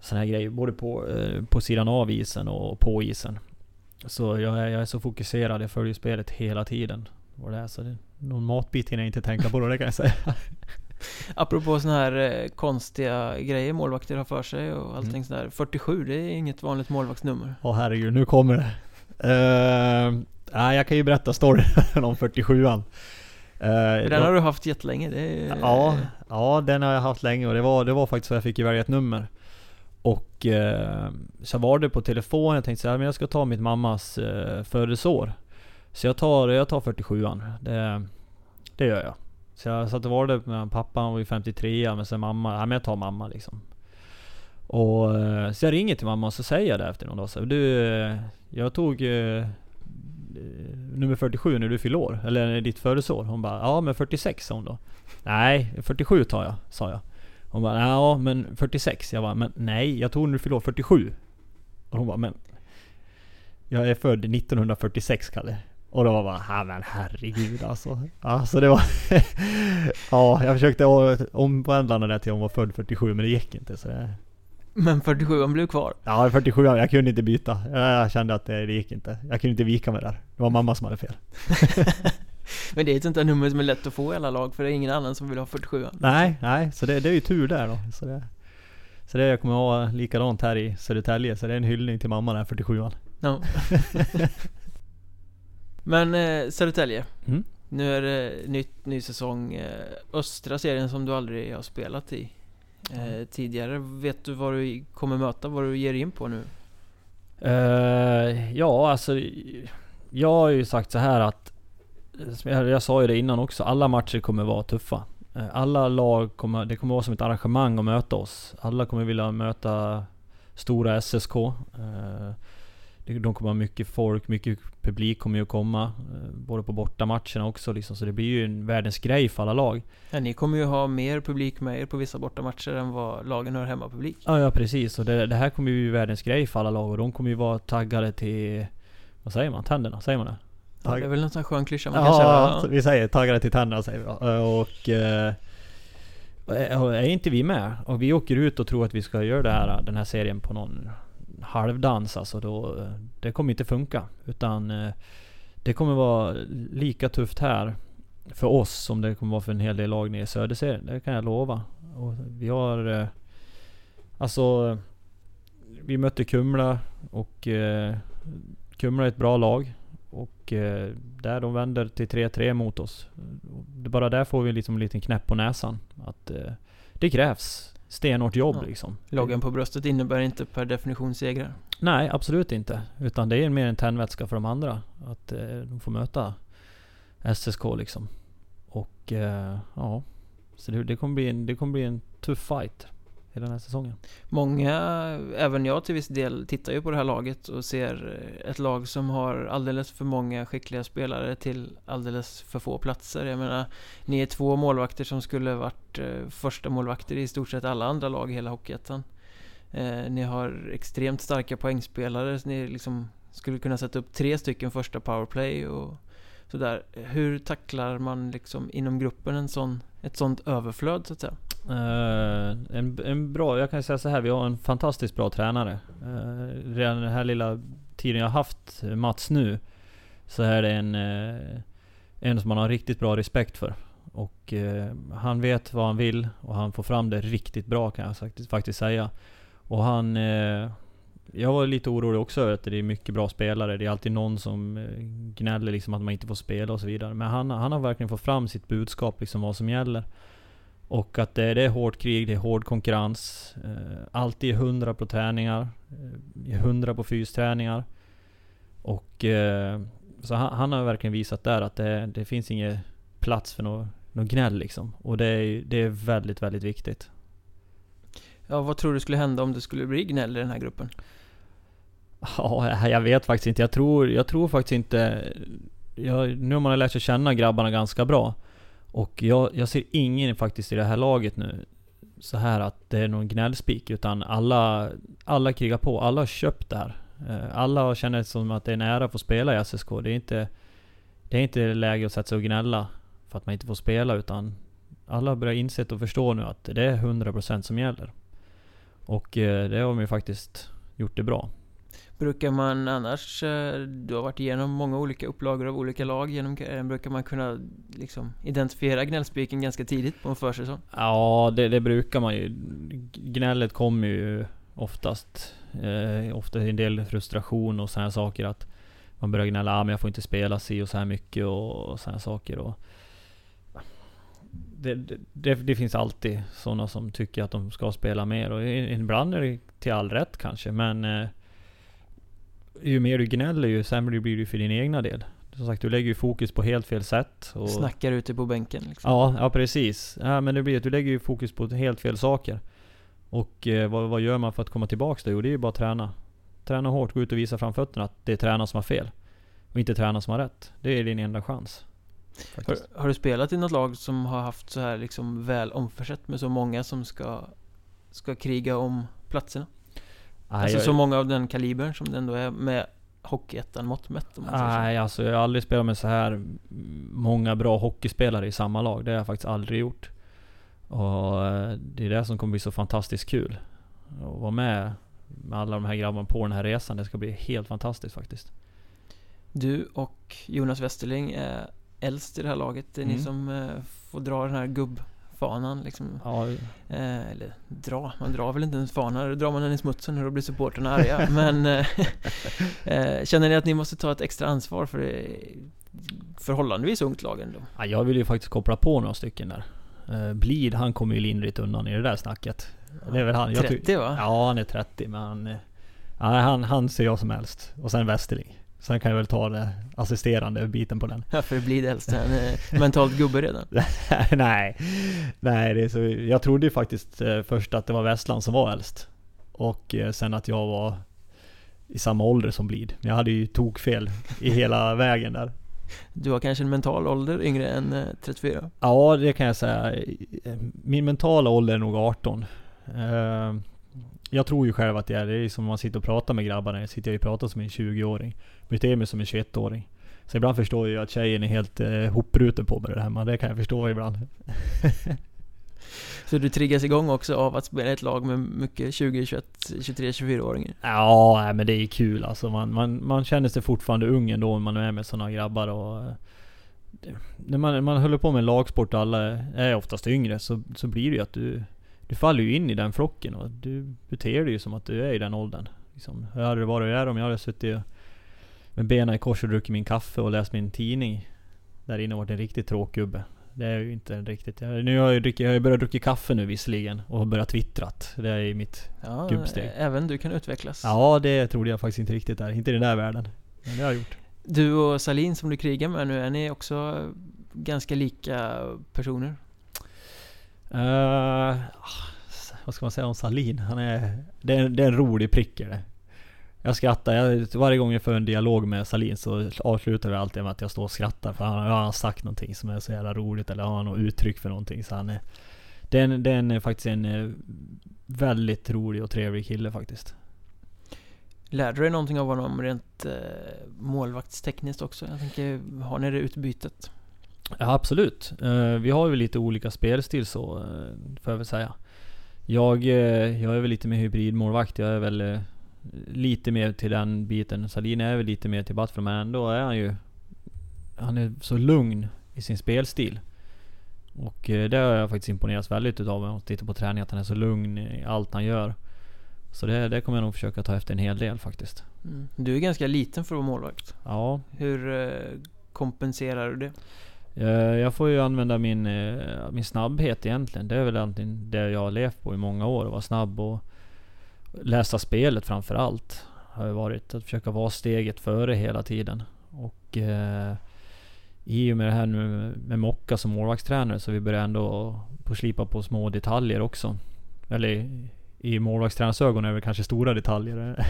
Speaker 2: såna här grejer. Både på, eh, på sidan av isen och på isen. Så jag är, jag är så fokuserad, jag följer spelet hela tiden. Och det är så det, någon matbit hinner jag inte tänka på då, det kan jag säga.
Speaker 1: Apropå sådana här eh, konstiga grejer målvakter har för sig och allting mm. sådär. 47, det är inget vanligt målvaktsnummer.
Speaker 2: Åh oh, herregud, nu kommer det. Uh, nej, jag kan ju berätta storyn om 47an.
Speaker 1: Uh, den har du haft jättelänge. Det
Speaker 2: är... ja, ja, den har jag haft länge och det var, det var faktiskt så jag fick välja ett nummer. Och eh, så var det på telefon, jag tänkte så här, men jag ska ta mitt mammas eh, födelseår. Så jag tar, jag tar 47an. Det, det gör jag. Så jag satt och valde med pappa, han var ju 53 men sen mamma, ja men jag tar mamma liksom. Och eh, så jag ringer till mamma och så säger jag det efter någon dag så Du, eh, jag tog eh, eh nummer 47 när du fyller år, eller ditt födelseår. Hon bara, ja men 46 sa hon då. Nej, 47 tar jag, sa jag. Hon bara, ja men 46. Jag bara, men nej, jag tog när du fyllde 47. Och hon bara, men... Jag är född 1946 Kalle. Och då var bara, ja men herregud alltså. Alltså det var... ja, jag försökte omvandla det där till att hon var född 47 men det gick inte så det...
Speaker 1: Men 47 blev kvar?
Speaker 2: Ja 47 jag kunde inte byta. Jag kände att det, det gick inte. Jag kunde inte vika mig där. Det var mamma som hade fel.
Speaker 1: Men det är ett sånt där nummer som är lätt att få i alla lag för det är ingen annan som vill ha 47
Speaker 2: Nej, nej, så det, det är ju tur där då. Så det, så det jag kommer ha likadant här i Södertälje, så det är en hyllning till mamma där, 47an. Ja.
Speaker 1: Men eh, Södertälje. Mm. Nu är det nytt, ny säsong. Eh, östra serien som du aldrig har spelat i eh, tidigare. Vet du vad du kommer möta? Vad du ger in på nu?
Speaker 2: Uh, ja, alltså. Jag har ju sagt så här att jag, jag sa ju det innan också, alla matcher kommer vara tuffa. Eh, Alla lag kommer, det kommer vara som ett arrangemang att möta oss. Alla kommer vilja möta stora SSK. Eh, De kommer ha mycket folk, mycket publik kommer ju att komma. eh, Både på bortamatcherna också liksom. Så det blir ju en världens grej för alla lag.
Speaker 1: Ja, ni kommer ju ha mer publik med er på vissa bortamatcher än vad lagen har hemmapublik.
Speaker 2: Ja, ja precis. Och det, det här kommer ju bli världens grej för alla lag. Och de kommer ju vara taggade till... Vad säger man? Tänderna? Säger man det?
Speaker 1: Det är väl någon sån skön klyscha man kan köra.
Speaker 2: Ja, vi säger taggade till tänderna säger vi. Eh, Och... eh, och är inte vi med och vi åker ut och tror att vi ska göra här, den här serien på någon halvdans alltså då... Det kommer inte funka. Utan... eh, Det kommer vara lika tufft här för oss som det kommer vara för en hel del lag nere i Söderserien. Det kan jag lova. Och vi har... eh, Alltså... Vi mötte Kumla och Kumla är ett bra lag. Och eh, där de vänder till 3-3 mot oss. Bara där får vi liksom en liten knäpp på näsan. Att eh, det krävs stenhårt jobb
Speaker 1: Ja.
Speaker 2: liksom.
Speaker 1: Loggan på bröstet innebär inte per definition segrar.
Speaker 2: Nej, absolut inte. Utan det är mer en tändvätska för de andra. Att eh, de får möta SSK liksom. Och ja. Så det, det, kommer bli en, det kommer bli en tuff fight i den här säsongen.
Speaker 1: Många, även jag till viss del, tittar ju på det här laget och ser eh, ett lag som har alldeles för många skickliga spelare till alldeles för få platser. Jag menar, ni är två målvakter som skulle varit eh, första målvakter i i stort sett alla andra lag i hela Hockeyettan. Eh, ni har extremt starka poängspelare, så ni liksom skulle kunna sätta upp tre stycken första powerplay och sådär. Hur tacklar man liksom inom gruppen en sån, ett sånt överflöd så att säga?
Speaker 2: Uh, en, en bra, jag kan säga så här, vi har en fantastiskt bra tränare. Uh, redan den här lilla tiden jag har haft Mats nu, så är det en, uh, en som man har riktigt bra respekt för. Och han vet vad han vill och han får fram det riktigt bra kan jag faktiskt, faktiskt säga. Och han... eh, jag var lite orolig också över att det är mycket bra spelare. Det är alltid någon som gnäller liksom att man inte får spela och så vidare. Men han, han har verkligen fått fram sitt budskap, liksom vad som gäller. Och att det, det är hårt krig, det är hård konkurrens. Eh, alltid 100 på träningar. Eh, 100 på fysträningar. Och eh, så han, han har verkligen visat där att det, det finns ingen plats för något, något gnäll liksom. Och det är, det är väldigt, väldigt viktigt.
Speaker 1: Ja, vad tror du skulle hända om det skulle bli gnäll i den här gruppen?
Speaker 2: Ja, jag vet faktiskt inte. Jag tror, jag tror faktiskt inte... Jag, nu har man lärt sig känna grabbarna ganska bra. Och jag, jag ser ingen faktiskt i det här laget nu så här att det är någon gnällspik. Utan alla, alla krigar på. Alla har köpt det här. Eh, alla känner det som att det är en ära att få spela i SSK. Det är inte, det är inte läge att sätta sig och gnälla för att man inte får spela. Utan alla börjar inse och förstå nu att det är 100% som gäller. Och eh, det har de ju faktiskt gjort det bra.
Speaker 1: Brukar man annars, eh, du har varit igenom många olika upplagor av olika lag genom karriären, brukar man kunna liksom identifiera gnällspiken ganska tidigt på en försäsong?
Speaker 2: Ja, det, det brukar man ju. Gnället kommer ju oftast. Eh, ofta en del frustration och sådana saker att man börjar gnälla, ah, men jag får inte spela si och så här mycket och, och sådana saker. Och det, det, det, det finns alltid sådana som tycker att de ska spela mer och ibland är det till all rätt kanske men eh, ju mer du gnäller ju sämre blir det för din egna del. Som sagt, du lägger ju fokus på helt fel sätt. Och
Speaker 1: Snackar ute på bänken liksom.
Speaker 2: Ja, ja precis. Ja, men det blir att du lägger ju fokus på helt fel saker. Och eh, vad, vad gör man för att komma tillbaks då? Jo, det är ju bara att träna. Träna hårt, gå ut och visa framfötterna att det är tränaren som har fel. Och inte tränaren som har rätt. Det är din enda chans.
Speaker 1: Har, har du spelat i något lag som har haft så här liksom väl omförsett med så många som ska, ska kriga om platserna?
Speaker 2: Nej,
Speaker 1: alltså
Speaker 2: jag,
Speaker 1: så många av den kalibern som det ändå är med Hockeyettan mått mätt om man säger så.
Speaker 2: nej, alltså jag har aldrig spelat med så här många bra hockeyspelare i samma lag. Det har jag faktiskt aldrig gjort. Och eh, det är det som kommer bli så fantastiskt kul. Att vara med med alla de här grabbarna på den här resan. Det ska bli helt fantastiskt faktiskt.
Speaker 1: Du och Jonas Westerling är äldst i det här laget. Det är ni
Speaker 2: Mm.
Speaker 1: som eh, får dra den här gubbfanan liksom.
Speaker 2: Ja,
Speaker 1: Eh, eller dra, man drar väl inte en fana, då drar man den i smutsen och då blir supporterna arga. Men eh, eh, känner ni att ni måste ta ett extra ansvar för det förhållandevis ungt lag ändå?
Speaker 2: Ja, jag vill ju faktiskt koppla på några stycken där. Uh, Blid, han kommer ju lindrigt undan i det där snacket. Det är väl han. Jag ty-
Speaker 1: 30 va?
Speaker 2: ja, han är 30 men... han, eh, han, han ser jag som äldst. Och sen Westerling. Sen kan jag väl ta det assisterande biten på den.
Speaker 1: Ja, för blir det helst en eh, mentalt gubbe redan.
Speaker 2: nej, nej det är så, jag trodde ju faktiskt eh, först att det var Westland som var äldst. Och eh, sen att jag var i samma ålder som Blid. Men jag hade ju tokfel i hela vägen där.
Speaker 1: Du har kanske en mental ålder yngre än eh, 34?
Speaker 2: Ja, det kan jag säga. Min mentala ålder är nog 18. Eh, jag tror ju själv att det är, det är som om man sitter och pratar med grabbarna. Jag sitter och pratar som en 20-åring. Beter mig som en 21-åring. Så ibland förstår jag att tjejen är helt eh, hopbruten på mig det här, men det kan jag förstå ibland.
Speaker 1: Så du triggas igång också av att spela ett lag med mycket 20, 21, 23, 24-åringar?
Speaker 2: Ja, men det är kul alltså. Man, man, man känner sig fortfarande ung ändå när man är med sådana grabbar och... eh, det- När man, man håller på med lagsport och alla är oftast yngre så, så blir det ju att du... Du faller ju in i den flocken och du beter dig ju som att du är i den åldern. Liksom, hur hade det varit där om jag hade suttit med benen i kors och druckit min kaffe och läst min tidning? Där inne varit en riktigt tråkgubbe. Det är ju inte riktigt. Jag, nu har jag, druckit, jag har ju börjat dricka kaffe nu visserligen och har börjat twittrat. Det är ju mitt...
Speaker 1: Ja,
Speaker 2: Gubbsteg.
Speaker 1: även du kan utvecklas.
Speaker 2: Ja, det trodde jag faktiskt inte riktigt där. Inte i den där världen. Men det har jag gjort.
Speaker 1: Du och Salin som du krigar med nu, är ni också ganska lika personer?
Speaker 2: Uh, vad ska man säga om Salin? Han är... Det är, det är en rolig prick är det. Jag skrattar. Jag, varje gång jag för en dialog med Salin så avslutar vi alltid med att jag står och skrattar. För han har sagt någonting som är så jävla roligt. Eller har något uttryck för någonting. Så han är... Det är, en, det är faktiskt en eh, väldigt rolig och trevlig kille faktiskt.
Speaker 1: Lärde du dig någonting av honom rent eh, målvaktstekniskt också? Jag tänker, har ni det utbytet?
Speaker 2: Ja, absolut. Eh, vi har ju lite olika spelstil så, får jag väl säga. Jag, eh, jag är väl lite mer hybridmålvakt. Jag är väl lite mer till den biten. Salin är väl lite mer till Batfro, men ändå är han ju... Han är så lugn i sin spelstil. Och eh, det har jag faktiskt imponerats väldigt utav när jag tittar på träning, att han är så lugn i allt han gör. Så det, det kommer jag nog försöka ta efter en hel del faktiskt.
Speaker 1: Mm. Du är ganska liten för att vara målvakt.
Speaker 2: Ja,
Speaker 1: Hur eh, kompenserar du det?
Speaker 2: Eh, Jag får ju använda min, min snabbhet egentligen. Det är väl egentligen det jag har levt på i många år. Att vara snabb och läsa spelet framför allt. Har ju varit att försöka vara steget före hela tiden. Och eh, i och med det här nu med Mocka som målvaktstränare så vi börjar ändå på slipa på små detaljer också. Eller i- målvaktstränarens ögon är det kanske stora detaljer.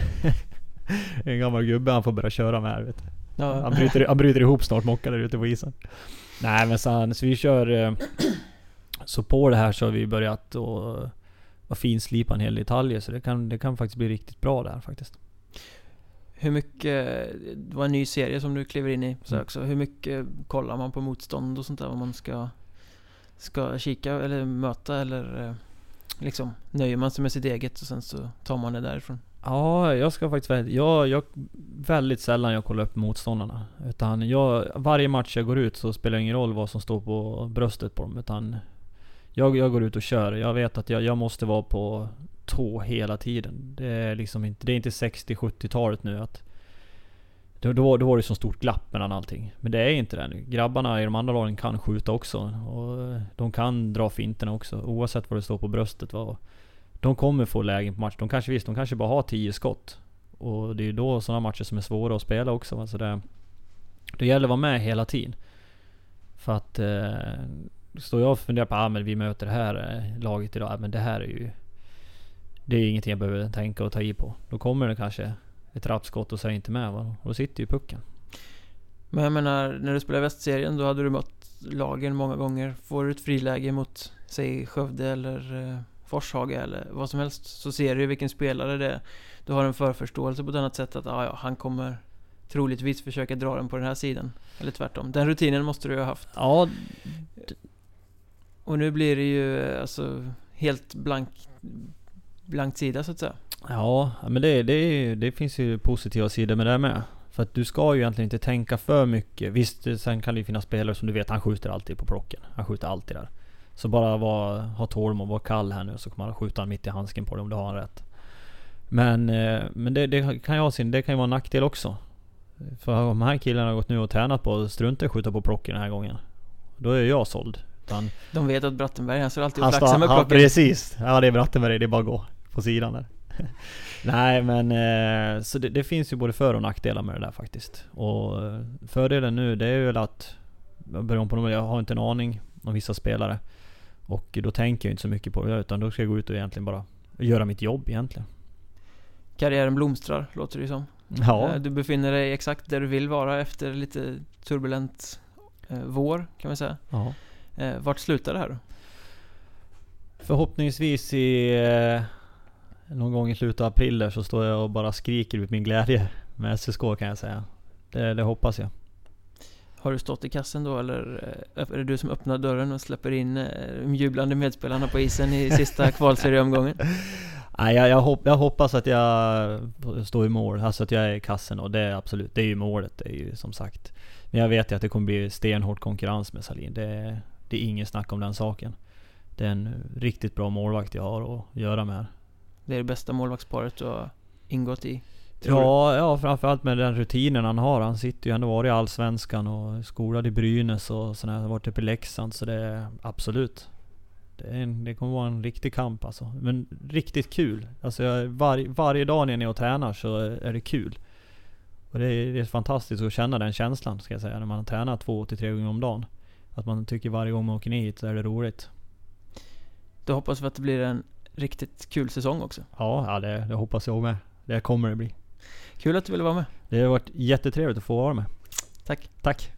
Speaker 2: en gammal gubbe han får börja köra med här vet du.
Speaker 1: Ja,
Speaker 2: Han bryter, han bryter ihop snart Mocka där ute på isen. Nej men han, så vi kör... eh, Så på det här så har vi börjat att att finslipa en hel detaljer. Så det kan, det kan faktiskt bli riktigt bra där faktiskt.
Speaker 1: Hur mycket, det var en ny serie som du kliver in i så
Speaker 2: Mm.
Speaker 1: också. Hur mycket kollar man på motstånd och sånt där? Vad man ska, ska kika eller möta eller eh, liksom nöjer man sig med sitt eget och sen så tar man det därifrån?
Speaker 2: Ja, jag ska faktiskt välja. Jag, jag, väldigt sällan jag kollar upp motståndarna. Utan jag, varje match jag går ut så spelar det ingen roll vad som står på bröstet på dem. Utan jag, jag går ut och kör. Jag vet att jag, jag måste vara på tå hela tiden. Det är liksom inte, det är inte 60-70-talet nu att då, då, var- då var det så stort glapp mellan allting. Men det är inte det nu. Grabbarna i de andra lagen kan skjuta också. Och eh, de kan dra finterna också. Oavsett vad det står på bröstet. Vad, de kommer få lägen på match. De kanske visst, de kanske bara har 10 skott. Och det är ju då sådana matcher som är svåra att spela också. Alltså det, det gäller att vara med hela tiden. För att... Eh, står jag och funderar på ah, men vi möter det här eh, laget idag. Ah, men det här är ju... Det är ingenting jag behöver tänka och ta i på. Då kommer det kanske ett rappskott och så är jag inte med. Va? Och då sitter ju pucken.
Speaker 1: Men jag menar, när du spelade västserien då hade du mött lagen många gånger. Får du ett friläge mot, säg Skövde eller eh, Forshaga eller vad som helst så ser du ju vilken spelare det är. Du har en förförståelse på ett annat sätt att ah, ja, han kommer troligtvis försöka dra den på den här sidan. Eller tvärtom. Den rutinen måste du ju ha haft.
Speaker 2: Ja,
Speaker 1: och nu blir det ju alltså helt blank, blank sida så att säga.
Speaker 2: Ja, men det, det, det finns ju positiva sidor med det med. För att du ska ju egentligen inte tänka för mycket. Visst, sen kan det ju finnas spelare som du vet, han skjuter alltid på plocken. Han skjuter alltid där. Så bara var, ha tålamod, och var kall här nu så kommer han skjuta mitt i handsken på dig om du har han rätt. Men, eh, men det, det kan ju ha sin, det kan ju vara en nackdel också. För de här killarna har gått nu och tränat på att strunta i att skjuta på plocken den här gången. Då är jag såld. Utan
Speaker 1: De vet att Brattenberg, han står alltid och flaxar med
Speaker 2: ja,
Speaker 1: plocken.
Speaker 2: precis. Ja det är Brattenberg, det är bara att gå på sidan där. Nej men, eh, så det, det, finns ju både för och nackdelar med det där faktiskt. Och eh, fördelen nu det är väl att, beroende på dem, jag har inte en aning om vissa spelare. Och då tänker jag inte så mycket på det utan då ska jag gå ut och egentligen bara göra mitt jobb egentligen.
Speaker 1: Karriären blomstrar, låter det som.
Speaker 2: Ja.
Speaker 1: Eh, du befinner dig exakt där du vill vara efter lite turbulent vår, kan man säga.
Speaker 2: ja.
Speaker 1: Eh, vart slutar det här då?
Speaker 2: Förhoppningsvis i eh, någon gång i slutet av april där så står jag och bara skriker ut min glädje med SSK kan jag säga. Det, det hoppas jag.
Speaker 1: Har du stått i kassen då eller eh, är det du som öppnar dörren och släpper in eh, de jublande medspelarna på isen i sista kvalserieomgången?
Speaker 2: Nej, jag, jag, hopp, jag hoppas att jag står i mål, alltså att jag är i kassen och det är absolut, det är ju målet, det är ju som sagt. Men jag vet ju att det kommer bli stenhård konkurrens med Salin. Det, det är ingen snack om den saken. Det är en riktigt bra målvakt jag har att göra med.
Speaker 1: Det är det bästa målvaktsparet du har ingått i?
Speaker 2: Ja, ja framförallt med den rutinen han har. Han sitter ju ändå varit i Allsvenskan och skolad i Brynäs och sådär. Han varit uppe i Leksand så det är absolut. Det, är en, det kommer vara en riktig kamp alltså. Men riktigt kul. Alltså jag, var, varje dag när jag är och tränar så är det kul. Och det är, det är fantastiskt att känna den känslan ska jag säga. När man tränar två till tre gånger om dagen. Att man tycker varje gång man åker ner hit så är det roligt.
Speaker 1: Då hoppas vi att det blir en riktigt kul säsong också.
Speaker 2: Ja, ja det, det hoppas jag med. Det kommer det bli.
Speaker 1: Kul att du ville vara med.
Speaker 2: Det har varit jättetrevligt att få vara med.
Speaker 1: Tack.
Speaker 2: Tack.